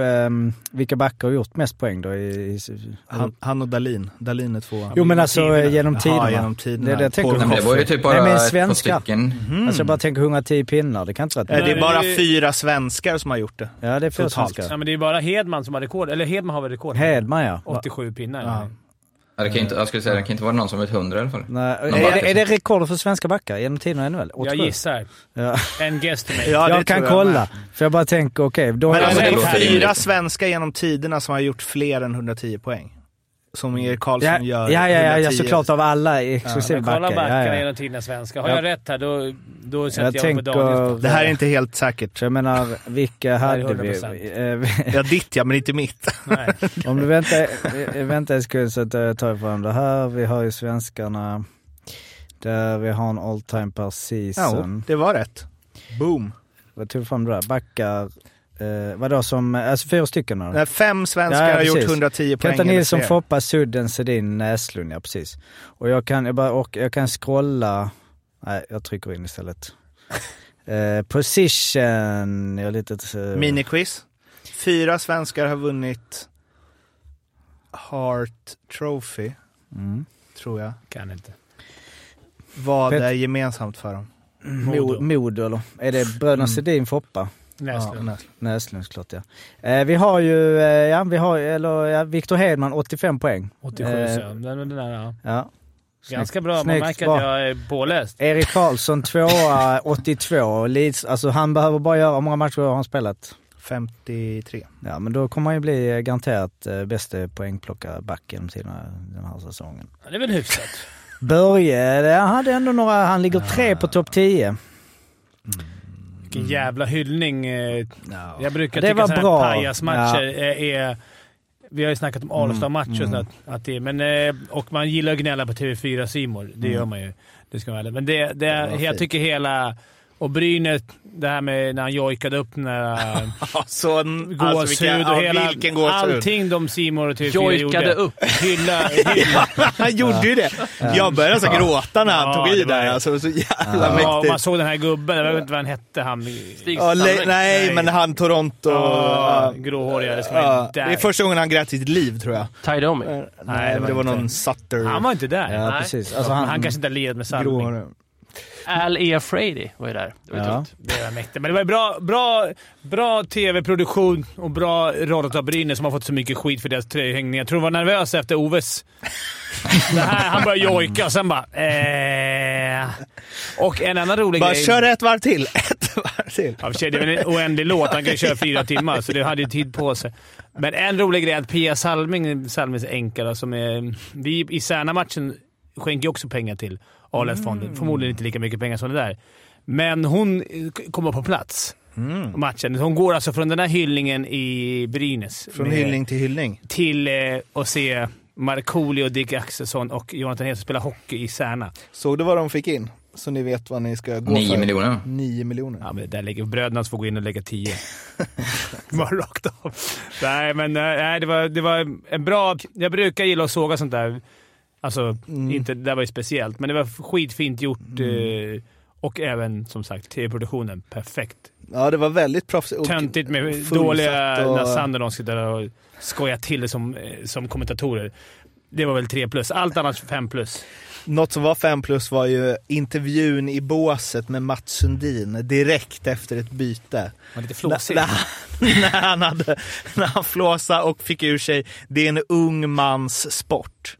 ehm, vilka backar har gjort mest poäng då? I, i, Han, han och Dalin. Dalin är tvåa. jo men alltså tiderna. genom tiderna. genom tiderna. Det är det jag tänker. Men det var ju typ bara Nej, men två svenska. stycken. Alltså jag bara tänker 110 pinnar, det kan inte vara Eh, Det är Nej, bara fyra svenskar som har gjort det. Ja det är fyra Totalt. Ja, svenskar. men det är bara Hedman som har rekord. Eller Hedman har väl rekord? Hedman ja. 87 pinnar. Ja. Ja, det kan inte, jag skulle säga det kan inte vara någon som är 100 i alla fall. Nej, är, det, är det rekord för svenska backar genom tiderna i NHL? Jag 87? gissar. Ja. En guesstimate. Ja, det jag kan tror kolla, med. för jag bara tänker okej, då Men är alltså, det är fyra svenskar genom tiderna som har gjort fler än 110 poäng. Som Erik Karlsson ja, gör. ja, ja, ja, 110. såklart av alla exklusive kolla backar. backarna Ja, ja. genom tiderna svenska. Har Ja. jag rätt här, då, då Jag sätter jag, på tänker- Daniels. Det här är inte helt säkert. Jag menar, vilka hade 100%. vi? Eh, Ja, ditt ja, men inte mitt. Nej. Om du väntar, eh, väntar en sekund så att jag tar fram det här. Vi har ju svenskarna där vi har en all time per Ja, season. det var rätt. Boom. Vad tog du fram det där? Backar, eh, vadå som, alltså fyra stycken då? Nej, Fem svenskar Ja, ja, har gjort precis. 110 poäng eller Nilsson. Foppa, Sudden, Sedin, Näslund, ja precis. Och jag kan, jag bara, och jag kan scrolla, nej jag trycker in istället. Eh, position, jag är lite... Uh, Miniquiz. Fyra svenskar har vunnit Hart Trophy, mm. tror jag. Kan inte. Vad Pet- är gemensamt för dem? Modo. Modo eller? Är det bröderna Sedin, Foppa? Näslund. Näslund. Näslund såklart ja. Eh, vi har ju, eh, ja vi har, eller ja, Viktor Hedman 85 poäng. 87 Eh, så. Den, den där, ja. Ja. Ganska bra. Man Snyggt, märker bra. att jag är påläst. Erik Karlsson tvåa 82. Leeds, alltså han behöver bara göra, hur många matcher har han spelat? 53. Ja men då kommer han ju bli eh, garanterat eh, bästa poängplockare back genom tiderna den här säsongen. Det är väl hyfsat. Börje, det- han hade ändå några, han ligger tre på topp 10. Vilken jävla hyllning. eh, Jag brukar Det tycka här pajasmatcher är, är... Vi har ju snackat om Alsta-matcher och sånt, att det är, men, eh, och man gillar att gnälla på TV4 Simor. Det gör man ju. Det ska man. Men det, det, var jag fint. tycker hela... Och Brynäs, det här med när han jojkade upp när Så, gåshud alltså, vilken, och ja, hela... vilken gåshud. Allting de Simor och TV4 Jojkade gjorde. upp. Hylla, hylla. Han gjorde ju det. Jag började alltså gråta när han Ja, tog i var- där. Alltså, det var så jävla Ja, man mäktigt. såg den här gubben, jag vet inte vad han hette. Han, Stig Ja, nej, Nej. men han Toronto. ja, gråhåriga. Det, Ja, det där. är första gången han grät i sitt liv tror jag. Ty Domi. Nej, det var det var någon Sutter. Han var inte där. Ja Nej. precis. Alltså han, han, kanske inte har lirat med Salming. Al E. Frady var ju där. Det var ju Ja. tungt. Det var mäktigt. Men det var bra, bra, bra tv-produktion och bra rollat av Brynäs som har fått så mycket skit för deras tröjhängningar. Jag tror de var nervösa efter Oves... det här, han började jojka och sen bara... Eh. Och en annan rolig Bara grej... kör ett varv till. Ett varv till. Ja, för sig, det är en oändlig låt. Han kan ju köra fyra timmar, så det hade ju tid på sig. Men en rolig grej är att Pia Salming, Salmings änka, som är... Vi i Särna-matchen skänker också pengar till ALS-fonden. Förmodligen inte lika mycket pengar som det där. Men hon eh, kommer på plats Mm. matchen. Hon går alltså från den här hyllningen i Brynäs. Från med- hyllning till hyllning. Till eh, att se Markoolio, Dick Axelsson och Jonathan Hedström spela hockey i Särna. Såg du vad de fick in? Så ni vet vad ni ska gå Nio för. miljoner. Nio miljoner. Ja, men där lägger bröderna får gå in och lägga 10. Bara rakt av. Nej, men eh, nej, det, var, det var en bra... Jag brukar gilla att såga sånt där. Alltså, Mm. inte, det där var ju speciellt, men det var skitfint gjort. Eh, och även, som sagt, tv-produktionen. Perfekt. Ja, det var väldigt proffsigt. Töntigt med dåliga och- när Sander de sitter där och skojar till det som, eh, som kommentatorer. Det var väl 3 plus. Allt annat 5 plus. Något som var 5 plus var ju intervjun i båset med Mats Sundin direkt efter ett byte. Var lite När, flåsig. när, när, han hade, när han flåsade och fick ur sig “det är en ung mans sport”.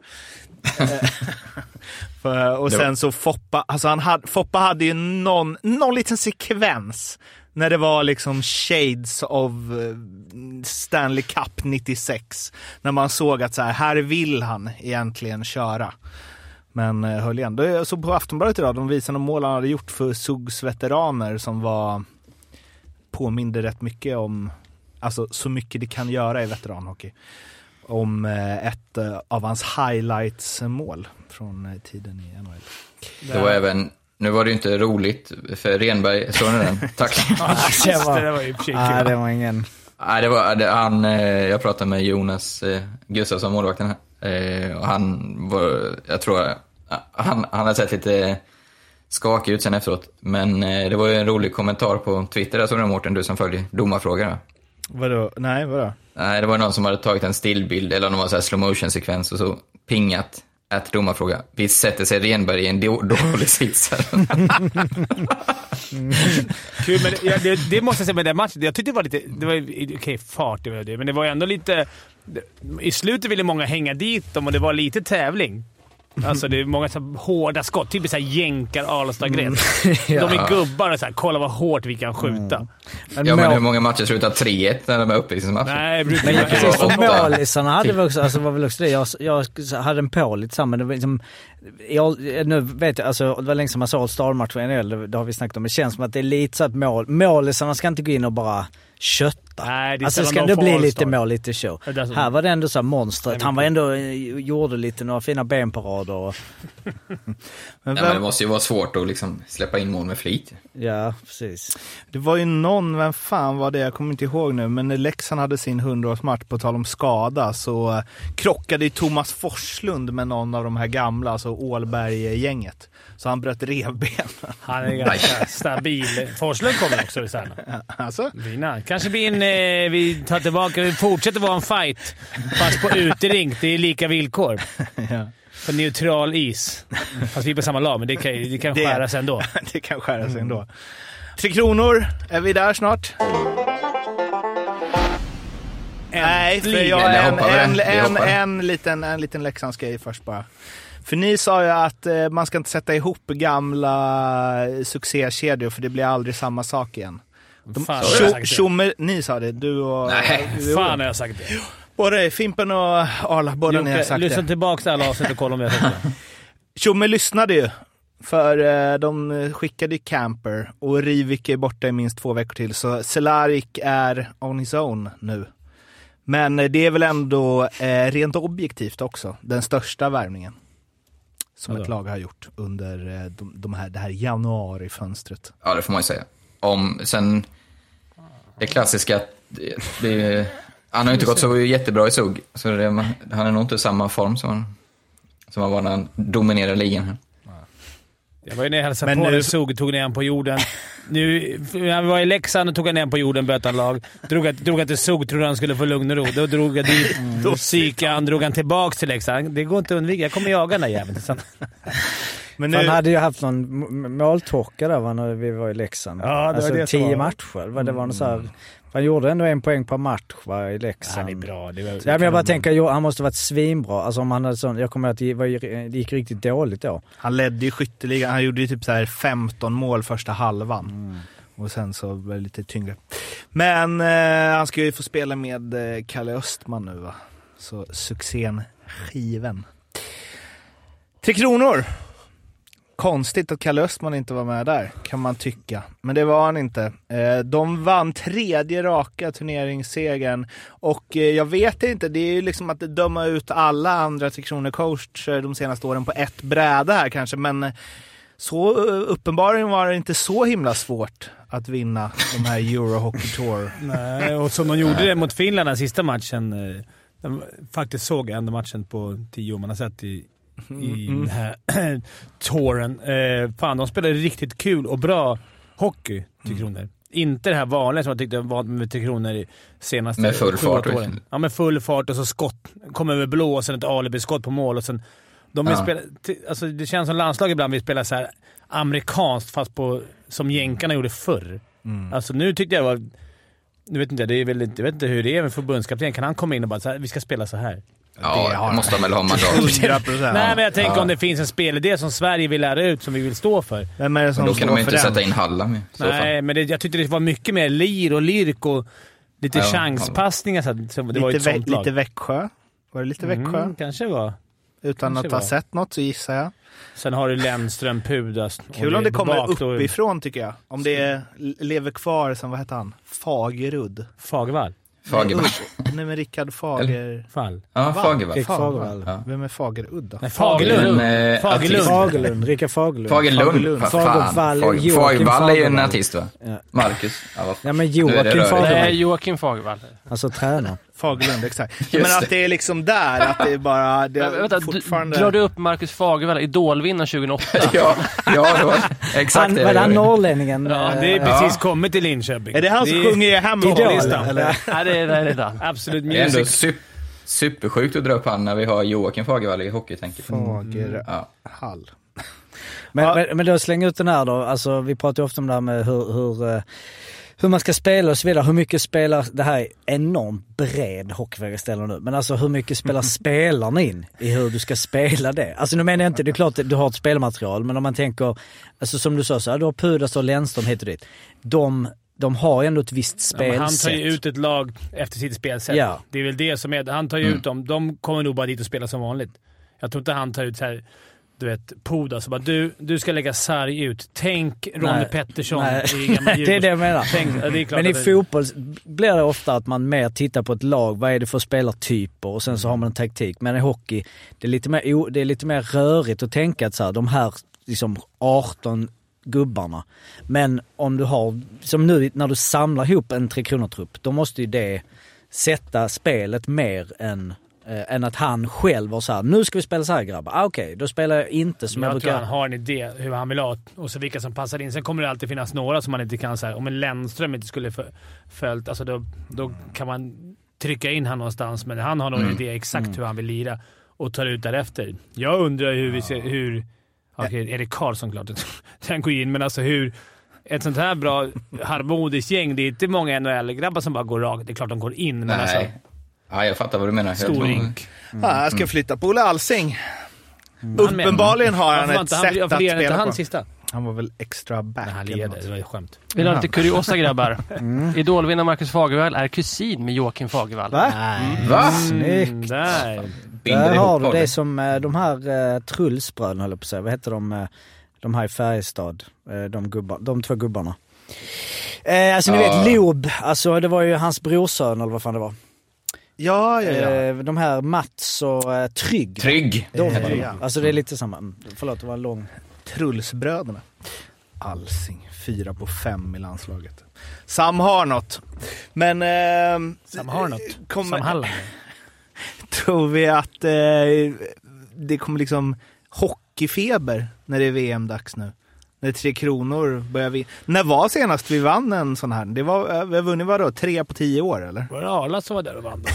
Och sen så Foppa, alltså han hade, Foppa hade ju någon, någon liten sekvens när det var liksom shades of eh, Stanley Cup 96. När man såg att så här, här vill han egentligen köra. Men eh, höll igen. Jag såg på Aftonbladet idag, de visade de mål han hade gjort för Sugs veteraner som var påminde rätt mycket om, alltså så mycket det kan göra i veteranhockey. Om eh, ett eh, av hans highlights-mål från eh, tiden i NHL. Det var även, nu var det ju inte roligt för Renberg, såg ni den? Tack. Det var- det, det var ju Nej, det var ingen... Nej, det var, det, han, jag pratade med Jonas Gustafsson, målvakten här. Och han var, jag tror, han, han har sett lite skakig ut sen efteråt. Men det var ju en rolig kommentar på Twitter, där såg du Mårten, du som följer domarfrågor. Va? Vadå? Nej, vadå? Nej, det var någon som hade tagit en stillbild eller någon så här slow motion sekvens och så pingat att domarfråga. Vi sätter sig Renberg i en då- dålig sits här. Kul, men det, det, det måste jag säga med den matchen. Jag tyckte det var lite... Det var okej, fart det var det, men det var ändå lite... I slutet ville många hänga dit dem och det var lite tävling. Alltså det är många så här hårda skott. Typ såhär jänkar Alstad-gren. De är gubbar och såhär, kolla vad hårt vi kan skjuta. Men Ja, men hur många matcher slutar 3-1 när de är uppvisningsmatcher? Nej, Men precis, målisarna hade väl också, alltså var väl också det, jag, jag hade en på lite samma, det var liksom, jag, nu vet jag, alltså det var länge sedan man såg All-Star-match i NHL, det, det har vi snackat om, det känns som att det är lite så att mål, målisarna ska inte gå in och bara kötta. Nej, det Alltså det ska de ändå får bli lite mål, lite show. Ja, det. Här var det ändå så här monstret, han var ändå, eh, gjorde lite några fina benparader och, Men vem, men det måste ju vara svårt att liksom släppa in mål med flit. ja precis. Det var ju någon, vem fan var det, jag kommer inte ihåg nu, men när Leksand hade sin 100-årsmatch, på tal om skada, så eh, krockade ju Thomas Forslund med någon av de här gamla, alltså Ålberg-gänget. Så han bröt revbenen. Han är ganska stabil. Forslund kommer också i Särna. Alltså? Vinna. Kanske blir en... Eh, vi tar tillbaka... Vi fortsätter vara en fight. Fast på uterink. Det är lika villkor. Ja. På neutral is. Fast vi är på samma lag, men det kan, det kan Det- skäras ändå. Det kan skära sig ändå. Tre kronor, är vi där snart? Nej, för jag Eller en, en, en, hoppar. en, liten, en liten Leksandsgrej först bara. För ni sa ju att eh, man ska inte sätta ihop gamla eh, succékedjor för det blir aldrig samma sak igen. De, Fan, Tjo-? Tjomme, ni sa det, du och... Nej, du, Fan har jag sagt det. Både Fimpen och Arla, båda ni har sagt lyssna det. tillbaka till alla avsnitt och kolla om jag har det. Tjomme lyssnade ju. För eh, de skickade ju Camper och Rivik är borta i minst två veckor till. Så Cehlárik är on his own nu. Men eh, det är väl ändå eh, rent objektivt också den största värvningen. Som Vadå? ett lag har gjort under eh, de, de här, det här januarifönstret. Ja, det får man ju säga. Om, sen, det klassiska, det, det, han har ju inte gått så jättebra i SUG, så det, han är nog inte i samma form som han, som han var när han dominerade ligan. Jag var ju nere och hälsade Men på nu- Zug tog ner han på jorden. Nu, han var i Leksand och tog ner han på jorden, böt han lag. Drog han, drog han till Zug, trodde han skulle få lugn och ro. Då drog jag dit. Då psykade han, drog han tillbaka till Leksand. Det går inte att undvika. Jag kommer jaga den där jäveln han... Men Han nu, hade ju haft någon måltorka där va, när vi var i Leksand. Ja, det var alltså det tio var- matcher. Va? Det var någon så här, han gjorde ändå en poäng per match va, i Leksand. Han är bra. Det var, Ja, men jag bara tänker, han måste varit svinbra. Alltså om han hade sån, jag kommer ihåg att det, var, det gick riktigt dåligt då. han ledde ju skytteligan. Han gjorde ju typ så här 15 mål första halvan. Och sen så var det lite tyngre. Men eh, han ska ju få spela med eh, Kalle Östman nu va. Så succén Skiven. Tre Kronor. Konstigt att Kalle Östman inte var med där, kan man tycka. Men det var han inte. Eh, de vann tredje raka turneringssegern och eh, jag vet inte, det är ju liksom att döma ut alla andra Tre Kronor-coacher eh, de senaste åren på ett bräde här kanske, men så uppenbarligen var det inte så himla svårt att vinna de här Euro Hockey Tour. Nej, och som de gjorde det mot Finland den sista matchen. De faktiskt såg enda matchen på tio år man har sett i, i den här touren. Eh, fan, de spelade riktigt kul och bra hockey, Tre Kronor. Inte det här vanliga som jag tyckte var med Tre Kronor i senaste Med full fart, åren. Ja, med full fart och så skott. Kom över blå och sen ett alibi-skott på mål och sen... De vill Ja. spela, alltså det känns som landslag ibland vill spela så här amerikanskt fast på, som jänkarna gjorde förr. Alltså nu tyckte jag var... Nu vet inte, det är väl, inte- jag vet inte hur det är med förbundskapten. Kan han komma in och bara så här, vi ska spela så här? Ja, det måste han väl ha mandat. 100 procent. Nej, men jag tänker Ja. om det finns en spelidé som Sverige vill lära ut, som vi vill stå för. Vem är det som Men då kan de inte den? sätta in Hallam i så fall. Nej, men det, jag tyckte det var mycket mer lir och lirk och lite Ja, chanspassningar. Så det var Lite, ett Vä- sånt lag. lite Växjö. Var det lite Växjö? Mm, kanske var. Utan kanske att ha var. sett något så gissar jag. Sen har du Lennström, Pudas. Kul om det kommer uppifrån tycker jag. Om det är, lever kvar som, vad heter han? Fagerudd. Fagervall. Fagervall. Nej, Nej men Rickard Fager... Fall. Ja, Fagervall. Fagervall. Ja. Vem är Fagerud då? Nej, Fagerlund. Eh, Fagerlund. Rickard Fagerlund. Fagerlund. Fagervall, Fagervall är ju en artist va? Ja. Marcus. Ja. Ja men Joakim Fagervall. Joakim Fagervall. Alltså tränare. Fagerlund, exakt. Men att det. är liksom där, att det är bara... Det Men, är vänta, fortfarande... du, drar du upp Marcus Fagervall, idolvinnaren 2008? Ja, ja det var exakt Han, det. var det han norrlänningen? Ja, det är precis kommit till Linköping. Är det han som sjunger i eller? Nej, det är det. Där. Absolut Det är ändå Music. sup- supersjukt att dra upp han när vi har Joakim Fagervall i hockeytänket. Fagerhall. Ja. Men, Ja. men, men då släng ut den här då. Alltså, vi pratar ju ofta om det här med hur, hur, eh, hur man ska spela och så vidare. Hur mycket spelar, det här är enormt bred hockeyfrågeställare nu, men alltså hur mycket spelar spelarna in i hur du ska spela det? Alltså nu menar jag inte, det är klart att du har ett spelmaterial, men om man tänker, alltså som du sa, så här, du har Pudas och Lennström hit och dit. De, de har ju ändå ett visst Ja, men han tar spelsätt. ju ut ett lag efter sitt spelsätt. Ja. Det är väl det som är... Han tar ju ut dem. De kommer nog bara dit och spela som vanligt. Jag tror inte han tar ut så här, du vet, Pudas och bara du, du ska lägga sarg ut. Tänk Ronny. Pettersson Nej. i gamla det är det jag menar. Tänk, ja, Men i det- fotboll blir det ofta att man mer tittar på ett lag, vad är det för spelartyper och sen så har man en taktik. Men i hockey, det är lite mer, det är lite mer rörigt att tänka att så här, de här liksom 18 gubbarna. Men om du har, som nu när du samlar ihop en Tre Kronor-trupp, då måste ju det sätta spelet mer än, eh, än att han själv var så här, nu ska vi spela så här grabbar. Ah, Okej, då spelar jag inte som Men jag, jag tror brukar. han har en idé hur han vill ha och så vilka som passar in. Sen kommer det alltid finnas några som man inte kan... Så här, om en Lennström inte skulle följt, alltså då, då kan man trycka in han någonstans. Men han har nog en idé exakt hur han vill lira och tar ut därefter. Jag undrar hur vi ser... Hur, okej, Erik Karlsson klart, den går in, men alltså hur... Ett sånt här bra harmoniskt gäng, det är inte många NHL-grabbar som bara går rakt. Det är klart de går in, men alltså... Nej. Ja, jag fattar vad du menar. Jag Stor tror- rink. Ja, jag ska flytta på Olle Alsing. Med. Uppenbarligen har han ett inte han, sätt att lirade inte spela han på. sista? Han var väl extra back Nej, han något. Det var ju skämt. Vill du ha lite kuriosa grabbar? Idolvinnaren Marcus Fagervall är kusin med Joakim Fagervall. Va? Va? Snyggt. Mm, där. Binder Där ihop har du det som eh, de här eh, Trullsbröderna höll på att säga. Vad heter de? eh, De här i Färjestad. De, gubbar, de två gubbarna. Eh, alltså ni vet Lob, alltså det var ju hans brorson eller vad fan det var. Ja, ja, ja. Eh, de här Mats och eh, Trygg. Trygg. De, Eh, ja. Alltså det är lite samma. Mm, Förlåt, det var en lång. Trullsbröderna. Alsing, fyra på fem i landslaget. Sam har något. Men... Eh, Sam har något. Kommer, Sam Halland. Tror vi att eh, det kommer liksom hockeyfeber när det är VM-dags nu? När Tre Kronor börjar vinna. När var senast vi vann en sån här? Det var, eh, vi har vunnit vadå? Tre på tio år eller? Var det Arla som var där och vann då?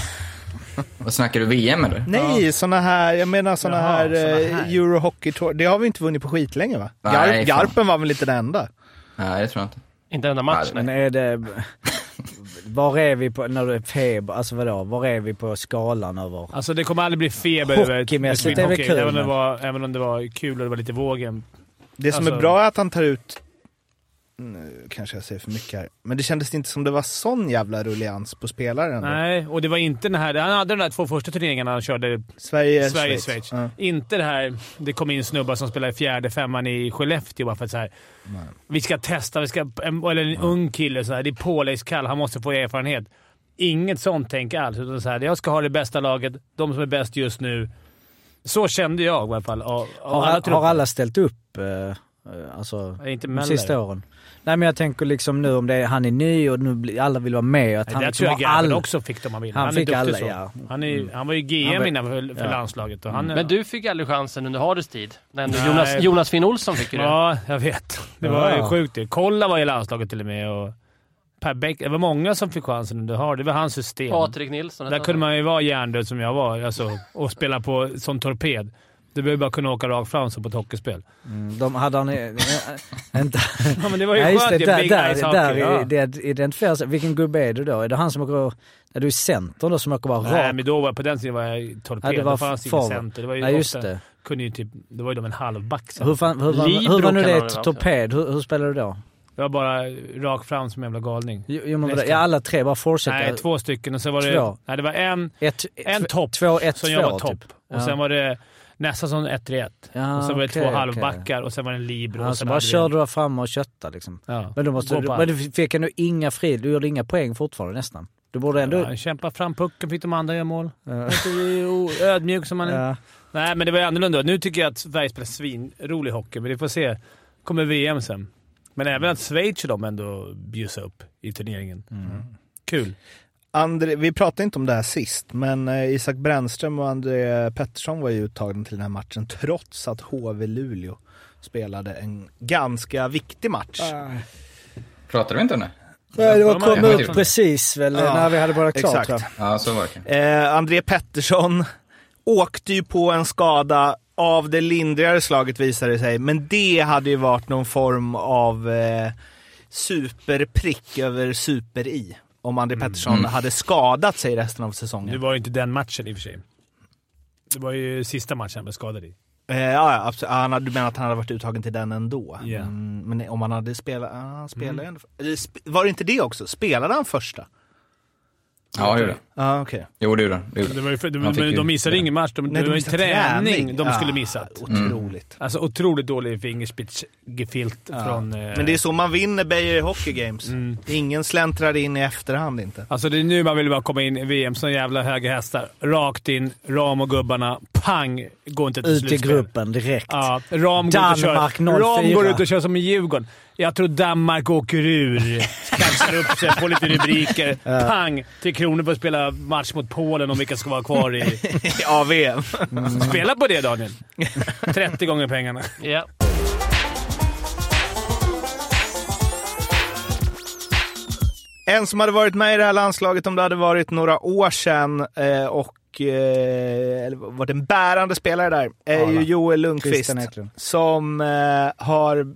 Vad snackar du, VM eller? Nej, såna här, jag menar såna Jaha, här, såna eh, här. Euro Hockey Tour. Det har vi inte vunnit på skitlänge va? Nej, Garp, fan. Garpen var väl inte den enda? Nej, det tror jag inte. Inte en enda match, Nej. Men är det... Var är vi på, när det är feber, alltså vadå, var är vi på skalan över? Alltså det kommer aldrig bli feber över Hockeymässigt över är det Sweden kul, Hockey, även, om det var, även om det var kul och det var lite vågen. Det som Alltså- är bra är att han tar ut nu kanske jag säger för mycket här, men det kändes inte som det var sån jävla rullians på spelaren. Nej, och det var inte den här... Han hade de där två första turneringarna han körde Sverige, Sverige, Schweiz. Schweiz. Ja. Inte det här, det kom in snubbar som spelar i fjärde femman i Skellefteå bara för att så här, vi ska testa, vi ska, eller en ung kille, så här, det är påläggskall, han måste få erfarenhet. Inget sånt tänk alls. Utan så här, jag ska ha det bästa laget, de som är bäst just nu. Så kände jag i alla fall. Av, av Har, alla har alla ställt upp eh, eh, alltså, inte de sista åren? Nej men jag tänker liksom nu om det är, han är ny och nu blir, alla vill vara med. Att Nej, han där liksom tror jag alla- också fick dem han ville. Han Han, är fick duktig alla, så. ja. Han, är, han var ju GM var- innan för, för ja. landslaget. Och han, Men du fick aldrig chansen under Hardys tid. Jonas, Jonas Finn Olsson fick ju det. Ja, jag vet. Det var Ja. ju sjukt det. Kolla var i landslaget till och med. Och per Bäck, det var många som fick chansen under Hard. Det var hans system. Patrik Nilsson. Där kunde man ju vara hjärndöd som jag var alltså, och spela på som torped. Du behöver bara kunna åka rakt fram som på ett hockeyspel. Mm, de hade han... inte, Ja, men det var ju Ja, just skönt det, ju. där, Big där, Hockey. Ja. det identifieras. Vilken gubbe är du då? Är det han som åker... Är du i centern då som åker bara Nej, rakt? men då var, på den tiden var jag torped. Ja, det var Då fanns inte center. Det var ju Nej just ofta, det. Kunde ju typ, det var ju de en halvback. Hur, fan, hur, Libero hur var nu det torped? Hur, hur spelar du då? Det var bara rakt fram som en jävla galning. Jo, jo, men vadå? Resten. ja, alla tre bara fortsätter? Nej, två stycken och så var det... Två. Nej, det var en, Ett, en topp Två, ett, som två, jag var topp. Typ. Och Ja. sen var det nästan som 1 1 Ja, Och sen var det okej, två halvbackar och sen var det en libero. Alltså sen bara körde du framme och köttade liksom. Ja. Men, då måste du, men du fick ändå inga fri, du gjorde inga poäng fortfarande nästan. Du borde ändå... Ja, han kämpade fram pucken, fick de andra göra mål. Ja. Ödmjuk som man är. Ja. Nej, men det var annorlunda. Nu tycker jag att Sverige spelar svinrolig hockey, men vi får se. kommer VM sen. Men även att Schweiz de ändå bjussar upp i turneringen. Kul. André, vi pratade inte om det här sist, men eh, Isak Brännström och André Pettersson var ju uttagna till den här matchen trots att HV Luleå spelade en ganska viktig match. Pratar du inte om det? Nej, det var kom ut precis väl Ja, när vi hade bara klart exakt. Ja, så var det. Eh, André Pettersson åkte ju på en skada av det lindrigare slaget visade det sig, men det hade ju varit någon form av eh, superprick över super-i. Om André Pettersson Mm. hade skadat sig resten av säsongen. Det var ju inte den matchen i och för sig. Det var ju sista matchen han blev skadad i. Eh, ja, absolut. Ah, han hade, du menar att han hade varit uttagen till den ändå? Ja. Mm, men om han hade spelat... Ah, han spelade sp- Var det inte det också? Spelade han första? Ja, det gjorde Ja, ah, okej. Jo, det gjorde han. Det gjorde Det han. var ju, för- de, Han fick de, ju- de missade ingen match. De, Nej, det de var ju missade träning de Ah, skulle missat. Otroligt. Alltså otroligt dålig fingerspitzgefilt från... Eh, Men det är så man vinner Beijer Hockey Games. Mm. Ingen släntrar in i efterhand inte. Alltså det är nu man vill bara komma in i VM som jävla höga hästar. Rakt in, Ram och gubbarna. Pang! Går inte till Ut i slutspel. gruppen direkt. Ja, Ram går, ut och Danmark kör. 04. Ram går ut och kör som i Djurgården. Jag tror Danmark åker ur. Kaxar upp sig, får lite rubriker. Pang! Tre kronor för att spela match mot Polen om vilka ska vara kvar i... Ja, VM. Spela på det Daniel. 30 gånger pengarna. Ja. En som hade varit med i det här landslaget om det hade varit några år sedan eh, och eh, eller varit en bärande spelare där är ju. Joel Lundqvist. Som eh, har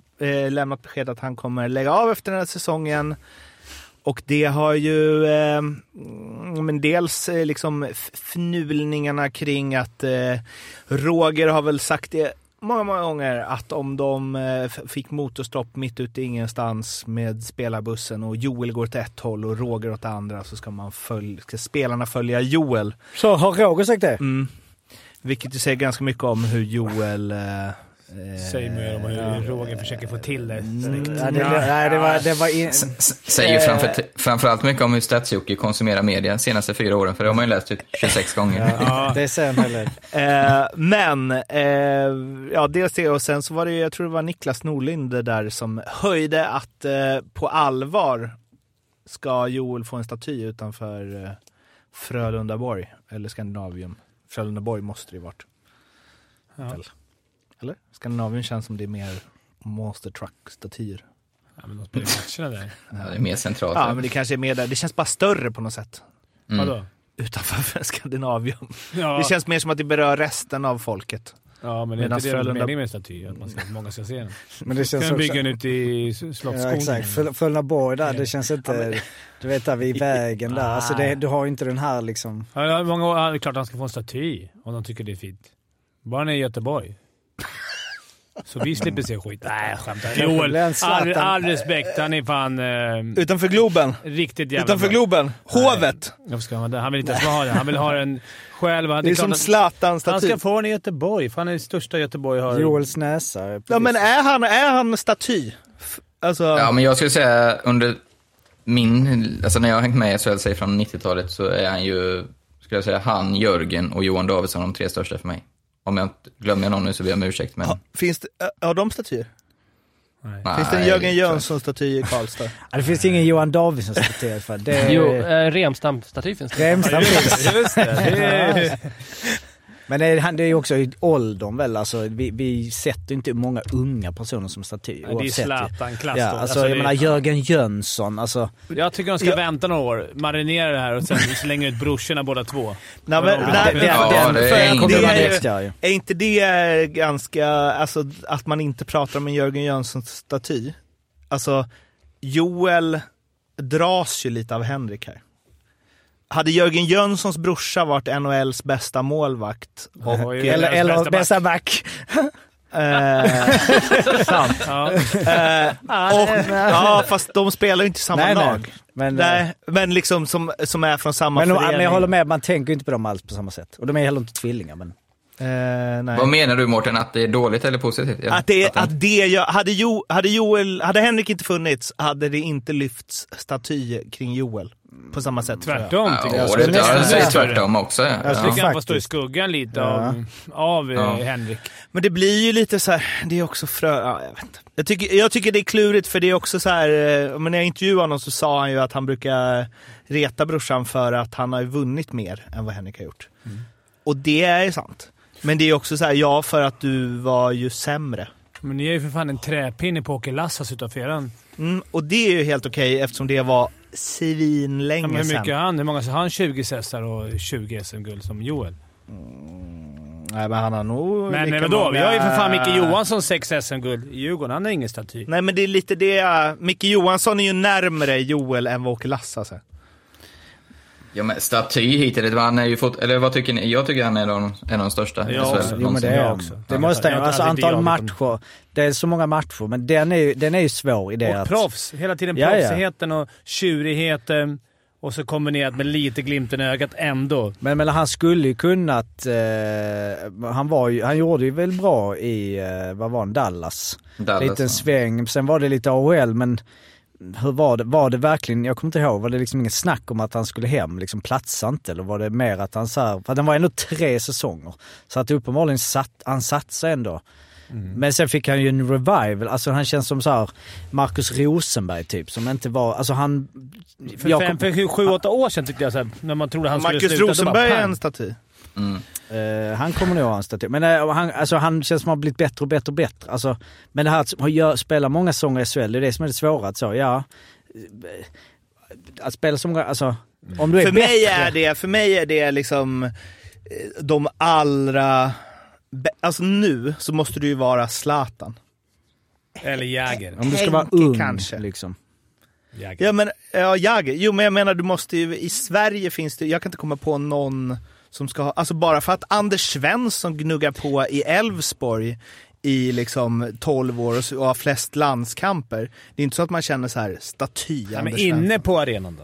lämnat besked att han kommer lägga av efter den här säsongen. Och det har ju eh, men dels eh, liksom fnulningarna kring att eh, Roger har väl sagt det många, många gånger att om de eh, fick motorstopp mitt ute i ingenstans med spelarbussen och Joel går åt ett håll och Roger åt det andra så ska, man följ- ska spelarna följa Joel. Så har Roger sagt det? Mm. Vilket ju säger ganska mycket om hur Joel... Eh, Säg mer om hur Roger försöker få till det. Snyggt. Ja, det, nej, det var... Det var in, S- s- Säger framför, framförallt mycket om hur Stats-Jocke konsumerar media de senaste fyra åren, för det har man ju läst typ 26 gånger. ja, det hel del. Eh, men, eh, ja dels det och sen så var det ju, jag tror det var Niklas Norlind där som höjde att eh, på allvar ska Joel få en staty utanför eh, Frölundaborg, eller Skandinavium. Frölundaborg måste det ju varit. Ja. Eller? Skandinavium känns som det är mer monster truck-statyer. Ja, men de spelar matcherna där. Ja, det är mer centralt. Ja, men det kanske är mer där. Det känns bara större på något sätt. Mm. Vadå? Utanför Skandinavium. Ja. Det känns mer som att det berör resten av folket. ja, men det är Medan inte det Frölunda- meningen med en staty. Att man ska, många ska se den. Men det känns Kan också... bygga den ute i Slottsskogen. Ja, exakt. Föl- Fölnaborg där, det känns inte... Du vet där vid vägen där. Alltså det, du har inte den här liksom... Ja, många år, ja, det är klart han ska få en staty om de tycker det är fint. Bara han är i Göteborg. Så vi slipper se skit. Nej, jag skämtar. Joel, all, Zlatan. all respekt. Han är fan eh, Utanför Globen. riktigt jävla Utanför bra. Globen. Hovet. Varför ska han? Han vill inte ens ha den. Han vill ha den själv. Han, Det är som Zlatan-staty. Han ska få den i Göteborg, för han är det största Göteborg har. Joels näsa. Ja men är han, är han staty? Alltså, Ja, men jag skulle säga under min, alltså när jag har hängt med i SHL, från 90-talet, så är han ju, skulle jag säga, han, Jörgen och Johan Davidsson de tre största för mig. Om jag inte glömmer någon nu så ber jag om ursäkt, men... ha, finns det, har de statyer? nej, Finns det en Jörgen Jönsson-staty i Karlstad? Ja, det finns ingen Johan Davidsson staty för. Det är... Jo, eh, Remstam-staty finns det. Remstam finns. Just det. Men det är, han- det är ju också i åldern väl, alltså, vi, vi sätter inte många unga personer som staty. det är. Zlatan-klass Ja, alltså, det jag menar Jörgen Jönsson, alltså. Jag tycker de ska Ja. vänta några år, marinera det här och sen slänga ut brorsorna båda två. Nej, men, Ja, nej, det- det, ja, den, det är för det är, är inte det ganska, alltså att man inte pratar om en Jörgen Jönsson-staty? Alltså, Joel dras ju lite av Henrik här. Hade Jörgen Jönssons brorsa varit NHLs bästa målvakt och... Eller, eller bästa bästa back. Eh, sant. Ja. Eh, och, ja, fast de spelar ju inte samma Nej, nej. lag. Men, Nej, men liksom som, som är från samma men, förening. men jag håller med, man tänker ju inte på dem alls på samma sätt. Och de är heller inte tvillingar. Men... Eh, nej. Vad menar du Mårten, att det är dåligt eller positivt? Ja, Att det, han- att det gör, hade, jo, hade Joel, hade Henrik inte funnits hade det inte lyfts staty kring Joel på samma sätt. jag. Tvärtom Ja, tycker jag. det, jag säger tvärtom också. Ja. Jag Jag skulle tycker han får stå i skuggan lite Ja. av, av eh, Ja. Henrik. Men det blir ju lite så här, det är också frö... Ja, jag, vet inte. Jag, tycker, jag tycker det är klurigt för det är också så här, eh, men när jag intervjuade honom så sa han ju att han brukar reta brorsan för att han har vunnit mer än vad Henrik har gjort. Och det är ju sant. Men det är också så här, ja för att du var ju sämre. Men ni är ju för fan en träpinne på Åke Lassas utanför eran. Mm, och det är ju helt okej eftersom det var svinlänge Ja, men hur mycket sedan. han? Hur många har han? 20 Cesar och 20 SM-guld som Joel. Nej men han har nog Men vadå? många- Vi har ju för fan Micke Johansson 6 SM-guld i Djurgården. Han har ingen staty. Nej men det är lite det, Micke Johansson är ju närmre Joel än vad Åke Lasse alltså. Ja, men staty hit eller dit, han är ju fått, eller vad tycker ni? Jag tycker han är en av de största. i Sverige också. Jo men det är jag också. Det Ja, måste jag han Alltså antal matcher. Det är så många matcher, men den är ju, den är ju svår i det Och att... proffs. Hela tiden Ja, ja. proffsigheten och tjurigheten. Och så kombinerat med lite glimten i ögat ändå. Men, men han skulle ju kunnat... Eh, han, var ju, han gjorde ju väl bra i, eh, vad var han, Dallas? Dallas, Liten ja. sväng. Sen var det lite AHL, men hur var det? Var det verkligen, jag kommer inte ihåg, var det liksom inget snack om att han skulle hem? Liksom platsa inte? Eller var det mer att han så här, för den var ändå tre säsonger. Så att uppenbarligen satt, han satsade ändå. Mm. Men sen fick han ju en revival, alltså han känns som så här Marcus Rosenberg typ, som inte var, alltså han... För, jag fem, kom- för sju, åtta år sedan tyckte jag så här, när man trodde han skulle Marcus sluta. då Rosenberg bara är en staty. Mm. Eh, han kommer nog ha en staty. Men eh, han, alltså, han känns som att han har blivit bättre och bättre och bättre. Alltså, men det här att gör- spela många säsonger i SHL, det är det som är det svåra. Att så, ja, eh, att spela så många, alltså om du är För bättre. mig är det, för mig är det liksom de allra... Alltså nu så måste du ju vara Zlatan. Eller Jäger. Om du ska vara Henke ung kanske. liksom. Jäger. Ja men, ja Jagger. Jo men jag menar du måste ju, i Sverige finns det, jag kan inte komma på någon som ska ha, alltså bara för att Anders Svensson gnuggar på i Elfsborg i liksom 12 år och har flest landskamper. Det är inte så att man känner så här staty Ja, men inne på arenan då?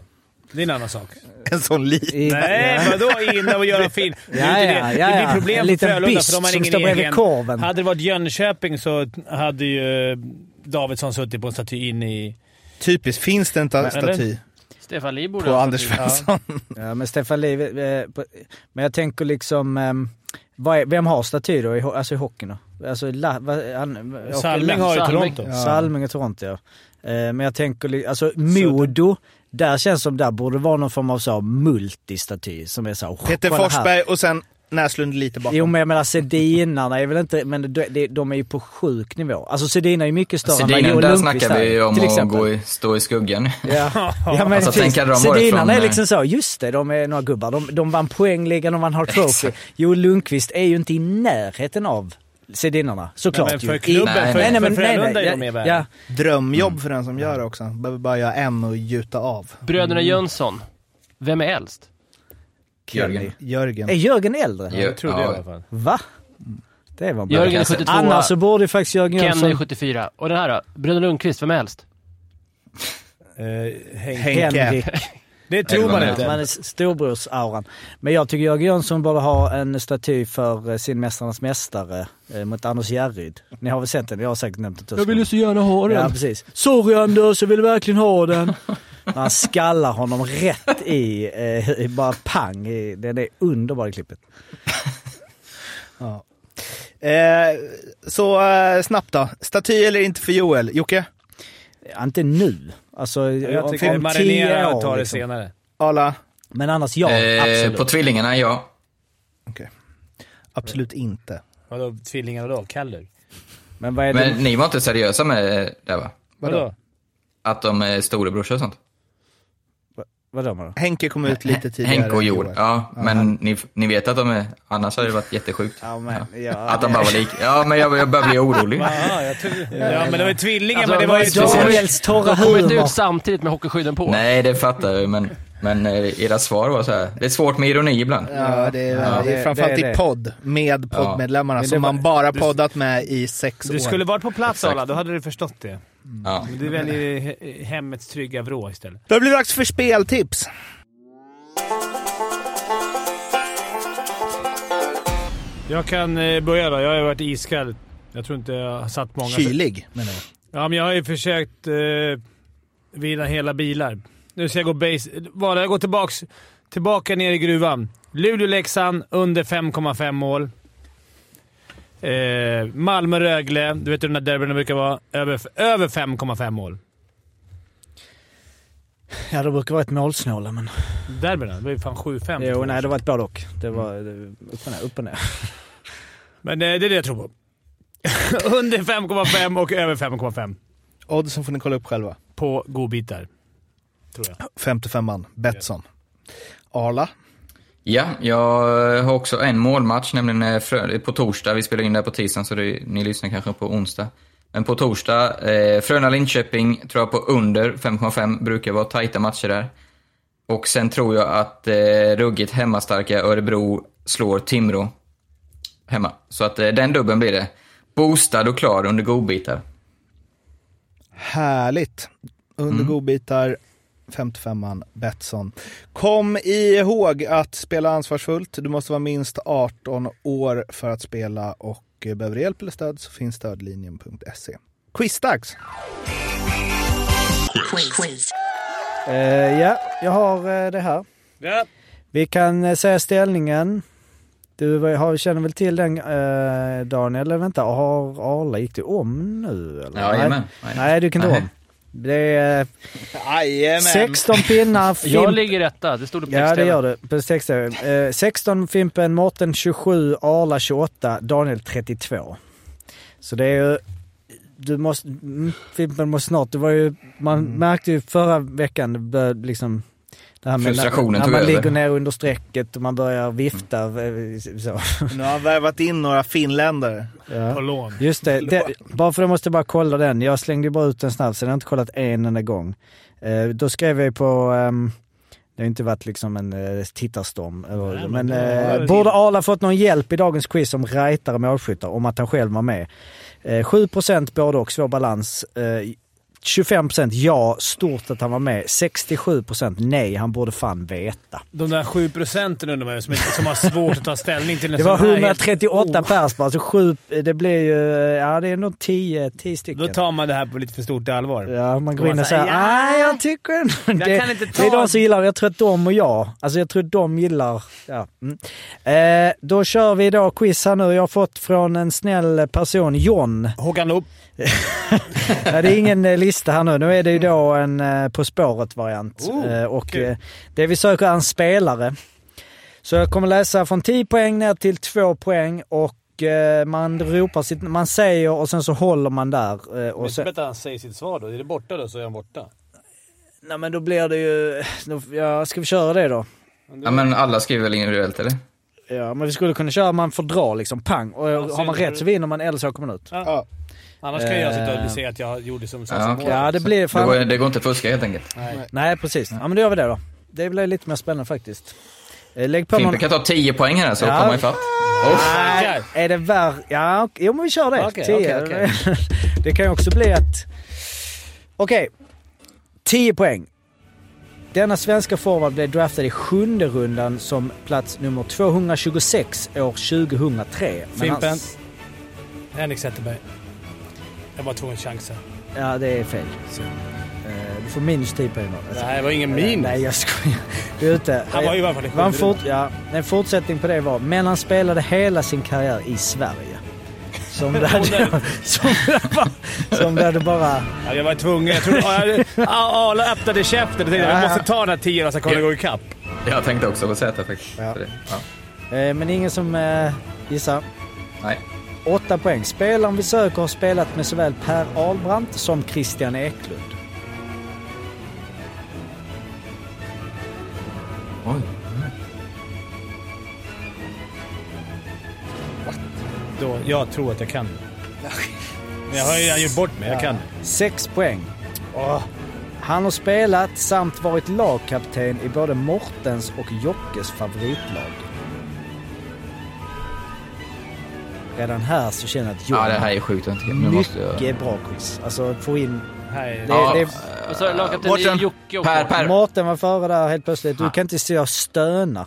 Det är en annan sak. En sån liten. Nej, vadå inne och göra fin? Det är Ja, inte ja, det. ja, det ja. blir problem En för Frölunda för de har ingen egen. korven. Hade det varit Jönköping så hade ju Davidsson suttit på en staty inne i... Typiskt, finns det inte en Eller? staty Stefan Lee borde på Anders. Svensson? Ja, men Stefan Liv, eh, på- men jag tänker liksom, vad är, vem har staty då, i, alltså i hockeyn då? Alltså, la, vad, han, Salming har ju. Toronto. Salming och Toronto ja. Eh, Men jag tänker, li- alltså Modo, där känns som där borde vara någon form av så multistaty som är så Peter. Forsberg och sen Näslund lite bakom. Jo men jag menar Sedinarna är väl inte, men de, de, de är ju på sjuk nivå. Alltså Sedina är ju mycket större än vad Sedinen, där Lundqvist snackar vi är, om till att exempel. gå i, stå i skuggan. Ja, ja men Alltså, tänk hade de Sedinarna är eh, liksom så, just det, de är några gubbar. De, de vann poängligan, de vann Hart Trophy. Joel Lundqvist är ju inte i närheten av Sedinarna, såklart Nej, men för ju. klubben, Nej, för, nej, för Frölunda är ja, de med i ja. Drömjobb för den som gör det också. Behöver bara göra en och gjuta av. Bröderna Jönsson. Vem är äldst? Jörgen. Jörgen. Är Jörgen äldre? Ja, Jag trodde jag i ja. alla fall. Va? Det var bra. Jörgen är 72, Annars så borde faktiskt Jörgen Ken är Jönsson... 74. Och den här då? Bruno Lundqvist, vem är äldst? Eh, Henk. Henke. Henrik. Det tror man inte. Man är storebrors-auran. Men jag tycker Jörgen Jönsson borde ha en staty för eh, sin Mästarnas Mästare eh, mot Anders Järryd. Ni har väl sett den? Jag har säkert nämnt det tusen gånger. så gärna ha Ja, precis. Sorry Anders, jag vill verkligen ha den. Han skallar honom rätt i, eh, bara pang. I, det är underbart i klippet. Ja. Eh, så eh, snabbt då. Staty eller inte för Joel? Jocke? Ja, Inte nu. Alltså, Jag om tycker tio marinera och ta det liksom. senare. Arla? Men annars ja, Eh, absolut. på tvillingarna, ja. Absolut inte. Vadå tvillingar då? Kaller? Men vad är Men det? ni var inte seriösa med det va? Vadå? Att de är storebrorsor och sånt? Vadå man Henke kom ut lite tidigare. Henke och Joel. Ja, men ni, ni vet att de är... Annars hade det varit jättesjukt. Ja, men, ja, Att de bara var lika. Ja, men jag, jag börjar bli orolig. Ja, jag tror... ja, men det var ju tvillingar, Alltså, men det var ju... Daniels torra De kom inte humor. ut samtidigt med hockeyskydden på. Nej, det fattar jag men, men eh, era svar var så här. Det är svårt med ironi ibland. Ja, det är, Ja, det är framförallt det är i det. podd med poddmedlemmarna det som var- man bara poddat med i sex Du år. skulle varit på plats Exakt. Arla, då hade du förstått det. Ja. Men du väljer he- hemmets trygga vrå istället. Då blir det dags för speltips. Jag kan eh, börja då. Jag har varit iskall. Jag tror inte jag har satt många... Kylig, menar jag. Ja, men jag har ju försökt eh, vinna hela bilar. Nu ska jag gå base... Bara, jag går tillbaks, tillbaka ner i gruvan. Luleå-Leksand under 5,5 mål. Eh, Malmö-Rögle, du vet hur de där derbyna brukar vara, över, över 5,5 mål. Ja, det brukar vara ett målsnåla men... Derbyna? Det var ju fan 7-5. Jo, nej det var ett både och. Det var det, upp och ner, upp och ner. Men eh, det är det jag tror på. under 5,5 och över 5,5 Oddsen får ni kolla upp själva. på godbitar. Tror jag. 55 man. Betsson. Arla. Ja, jag har också en målmatch, nämligen eh, på torsdag. Vi spelar in det här på tisdagen, så det, ni lyssnar kanske på onsdag. Men på torsdag, eh, Frölunda-Linköping tror jag på under 5,5. Brukar vara tajta matcher där. Och sen tror jag att eh, ruggigt hemmastarka Örebro slår Timrå hemma. Så att eh, den dubben blir det. Boostad och klar under godbitar. Härligt. Under godbitar. 55 man. Betsson. Kom ihåg att spela ansvarsfullt. Du måste vara minst 18 år för att spela och eh, behöver hjälp eller stöd så finns stödlinjen.se. Quizdags! Eh, ja, jag har eh, det här. Ja. Vi kan eh, säga ställningen. Du har, känner väl till den Daniel? Eller vänta, har Arla, gick du om nu? Eller? Jajamän. Nej, nej du kan inte om. Det är eh, Jajamän! 16 pinnar. Jag Fimp- ligger etta, det stod det på Ja det gör du. På texten. Eh, 16 Fimpen, Mårten 27, Arla 28, Daniel 32. Så det är ju... Du måste... mm, Fimpen måste snart... Det var ju... Man Mm. märkte ju förra veckan, det började liksom... Det här med Frustrationen när, när man över. ligger ner under strecket och man börjar vifta. eh, Så. Nu har han värvat in några finländare. På Ja. lån. Just det, det, bara för måste jag bara kolla den. Jag slängde ju bara ut den snabbt, så jag har inte kollat en enda gång. Eh, då skrev jag på... ehm, det har inte varit liksom en eh, tittarstorm. Eller, Nej, men men eh, borde. Arla fått någon hjälp i dagens quiz som rightare målskyttar om att han själv var med? Eh, 7% både och, svår balans. Eh, 25% ja, stort att han var med. 67% nej, han borde fan veta. De där 7 procenten undrar man som, som har svårt att ta ställning till en Det var sån här helt- 138 pers bara, så sju, det blir ju, ja det är nog 10, 10 stycken. Då tar man det här på lite för stort allvar. Ja, man går in och säger nej jag tycker ändå... Det, kan inte det är ta- de som gillar Jag tror att de och jag, alltså jag tror att de gillar... Ja. Mm. Eh, då kör vi då quiz här nu. Jag har fått från en snäll person, John. Håkan Loob. Ja, det är ingen eh, lista här nu. Nu är det ju då en eh, På spåret-variant. Oh, eh, och kul. eh, det vi söker är en spelare. Så jag kommer läsa från 10 poäng ner till 2 poäng och man ropar sitt... Man säger och sen så håller man där. Och sen, bättre han säger sitt svar då. Är det borta då så är han borta. nej men då blir det ju... då- Ja, ska vi köra det då? Ja, men alla skriver väl individuellt, eller? Ja, men vi skulle kunna köra man får dra liksom, pang. Och har man rätt så vinner man eller så kommer man ut. Ja. Annars kan jag sitta och säga att jag gjorde som så Ja, mål. Ja, det blir Det fan... går, det går inte att fuska helt enkelt. Nej. Nej, precis. Ja, men då gör vi det då. Det blir lite mer spännande faktiskt. Eh, Lägg på någon... Fimpen kan ta 10 poäng här så Ja. kommer ifatt. Nej, är det värre? Ja, ok- jo men vi kör det. Okej, 10. okej, det kan ju också bli att... Okej. 10 poäng. Denna svenska forward blev draftad i sjunde rundan som plats nummer 226 år 2003. Men Fimpen. hans- Henrik Zetterberg. Jag bara tog en chans här. Ja, det är fel. Så, eh, du får minus 10 poäng. Alltså, Det var ingen eh, minus. Nej, jag skojar. Ute. Han var ju i alla fall var en, fort, ja, en fortsättning på det var, men han spelade hela sin karriär i Sverige. Som det hade, som det bara, som det hade bara... Ja, jag var tvungen. Jag trodde... Ja, Arla öppnade käften och tänkte jag måste ta den här tian så jag kommer gå ikapp. Jag tänkte också på Z faktiskt. Ja. Ja. Eh, men ingen som gissar. Nej. 8 poäng. Spelaren vi söker har spelat med såväl Per Ahlbrandt som Christian Eklund. Oj. Då, jag tror att jag kan. Men jag har ju gjort bort mig. Jag kan. 6 poäng. Han har spelat samt varit lagkapten i både Mortens och Jockes favoritlag. Redan här så känner jag att Ja, John det här är sjukt. Nu måste jag... mycket bra quiz. Alltså få in... Här är... Det, Ja, det, Och så lagkapten Mårten. Jocke Per, Per. Mårten var före där helt plötsligt. Du kan inte se och stöna.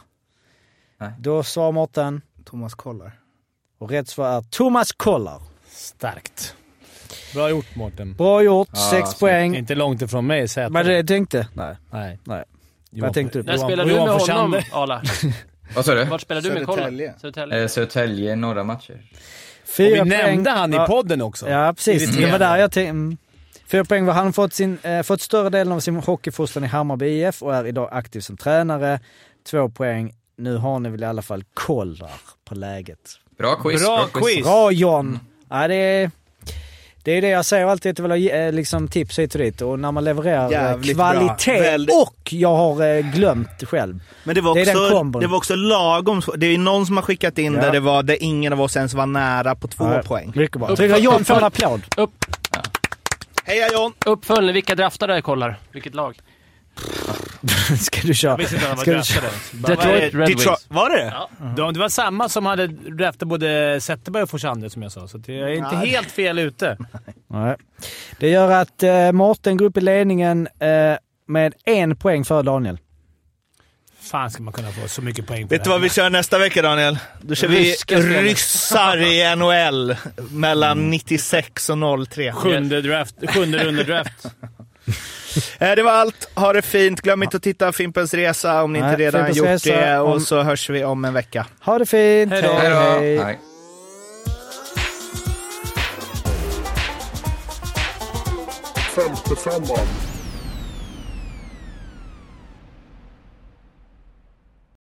Nej. Då svarar Mårten. Thomas kollar. Och rätt svar är Thomas Kollar. Starkt. Bra gjort Mårten. Bra gjort, Ja, 6 snyggt. poäng. Inte långt ifrån mig Zäta. Vad det tänkte? Nej. Nej. Nej. Johan- tänkte du? När spelade du med honom, Arla? Vad sa du? Vart spelade du med? Södertälje. Södertälje. Eh, Södertälje, några matcher. Och Fyra vi nämnde poäng. han i podden också. Ja, precis. Det var där jag tänkte... Mm. Fyra poäng var han fått, sin, eh, fått större delen av sin hockeyfostran i Hammarby IF och är idag aktiv som tränare. Två poäng. Nu har ni väl i alla fall kollar på läget. Bra quiz. Bra quiz. Bra John! Ja, det, är, det är det jag säger alltid att jag vill ha eh, liksom, tips hit och dit. Och när man levererar eh, Jävligt kvalitet Väldigt- och jag har eh, glömt själv. Men det var, Det är den också, kombon. det var också lagom. Det är någon som har skickat in Ja. där det var där ingen av oss ens var nära på två Ja, poäng. Mycket bra. Upp- Tycker John får en applåd. Upp, Heja John! uppföljning, vilka draftade kollar? Vilket lag? Ska du köra? Jag visste inte att han var draftade. Detroit Red Wings. Var det Ja. De, det var samma som hade draftat både Zetterberg och Forsander som jag sa, så jag är inte Nej. helt fel ute. Nej. Det gör att eh, Mårten går upp i ledningen eh, med en poäng för Daniel. Fan ska man kunna få så mycket poäng på Vet det du vad vi kör nästa vecka Daniel? Då kör vi Ryska ryssar i NHL mellan 96 och 03. Sjunde, draft, sjunde runde draft. Eh, Det var allt. Ha det fint. Glöm inte att titta Fimpens Resa om ni Nej, inte redan Fimpens gjort Resa det. Och så hörs vi om en vecka. Ha det fint! Hej då. Hej då. Femte femman.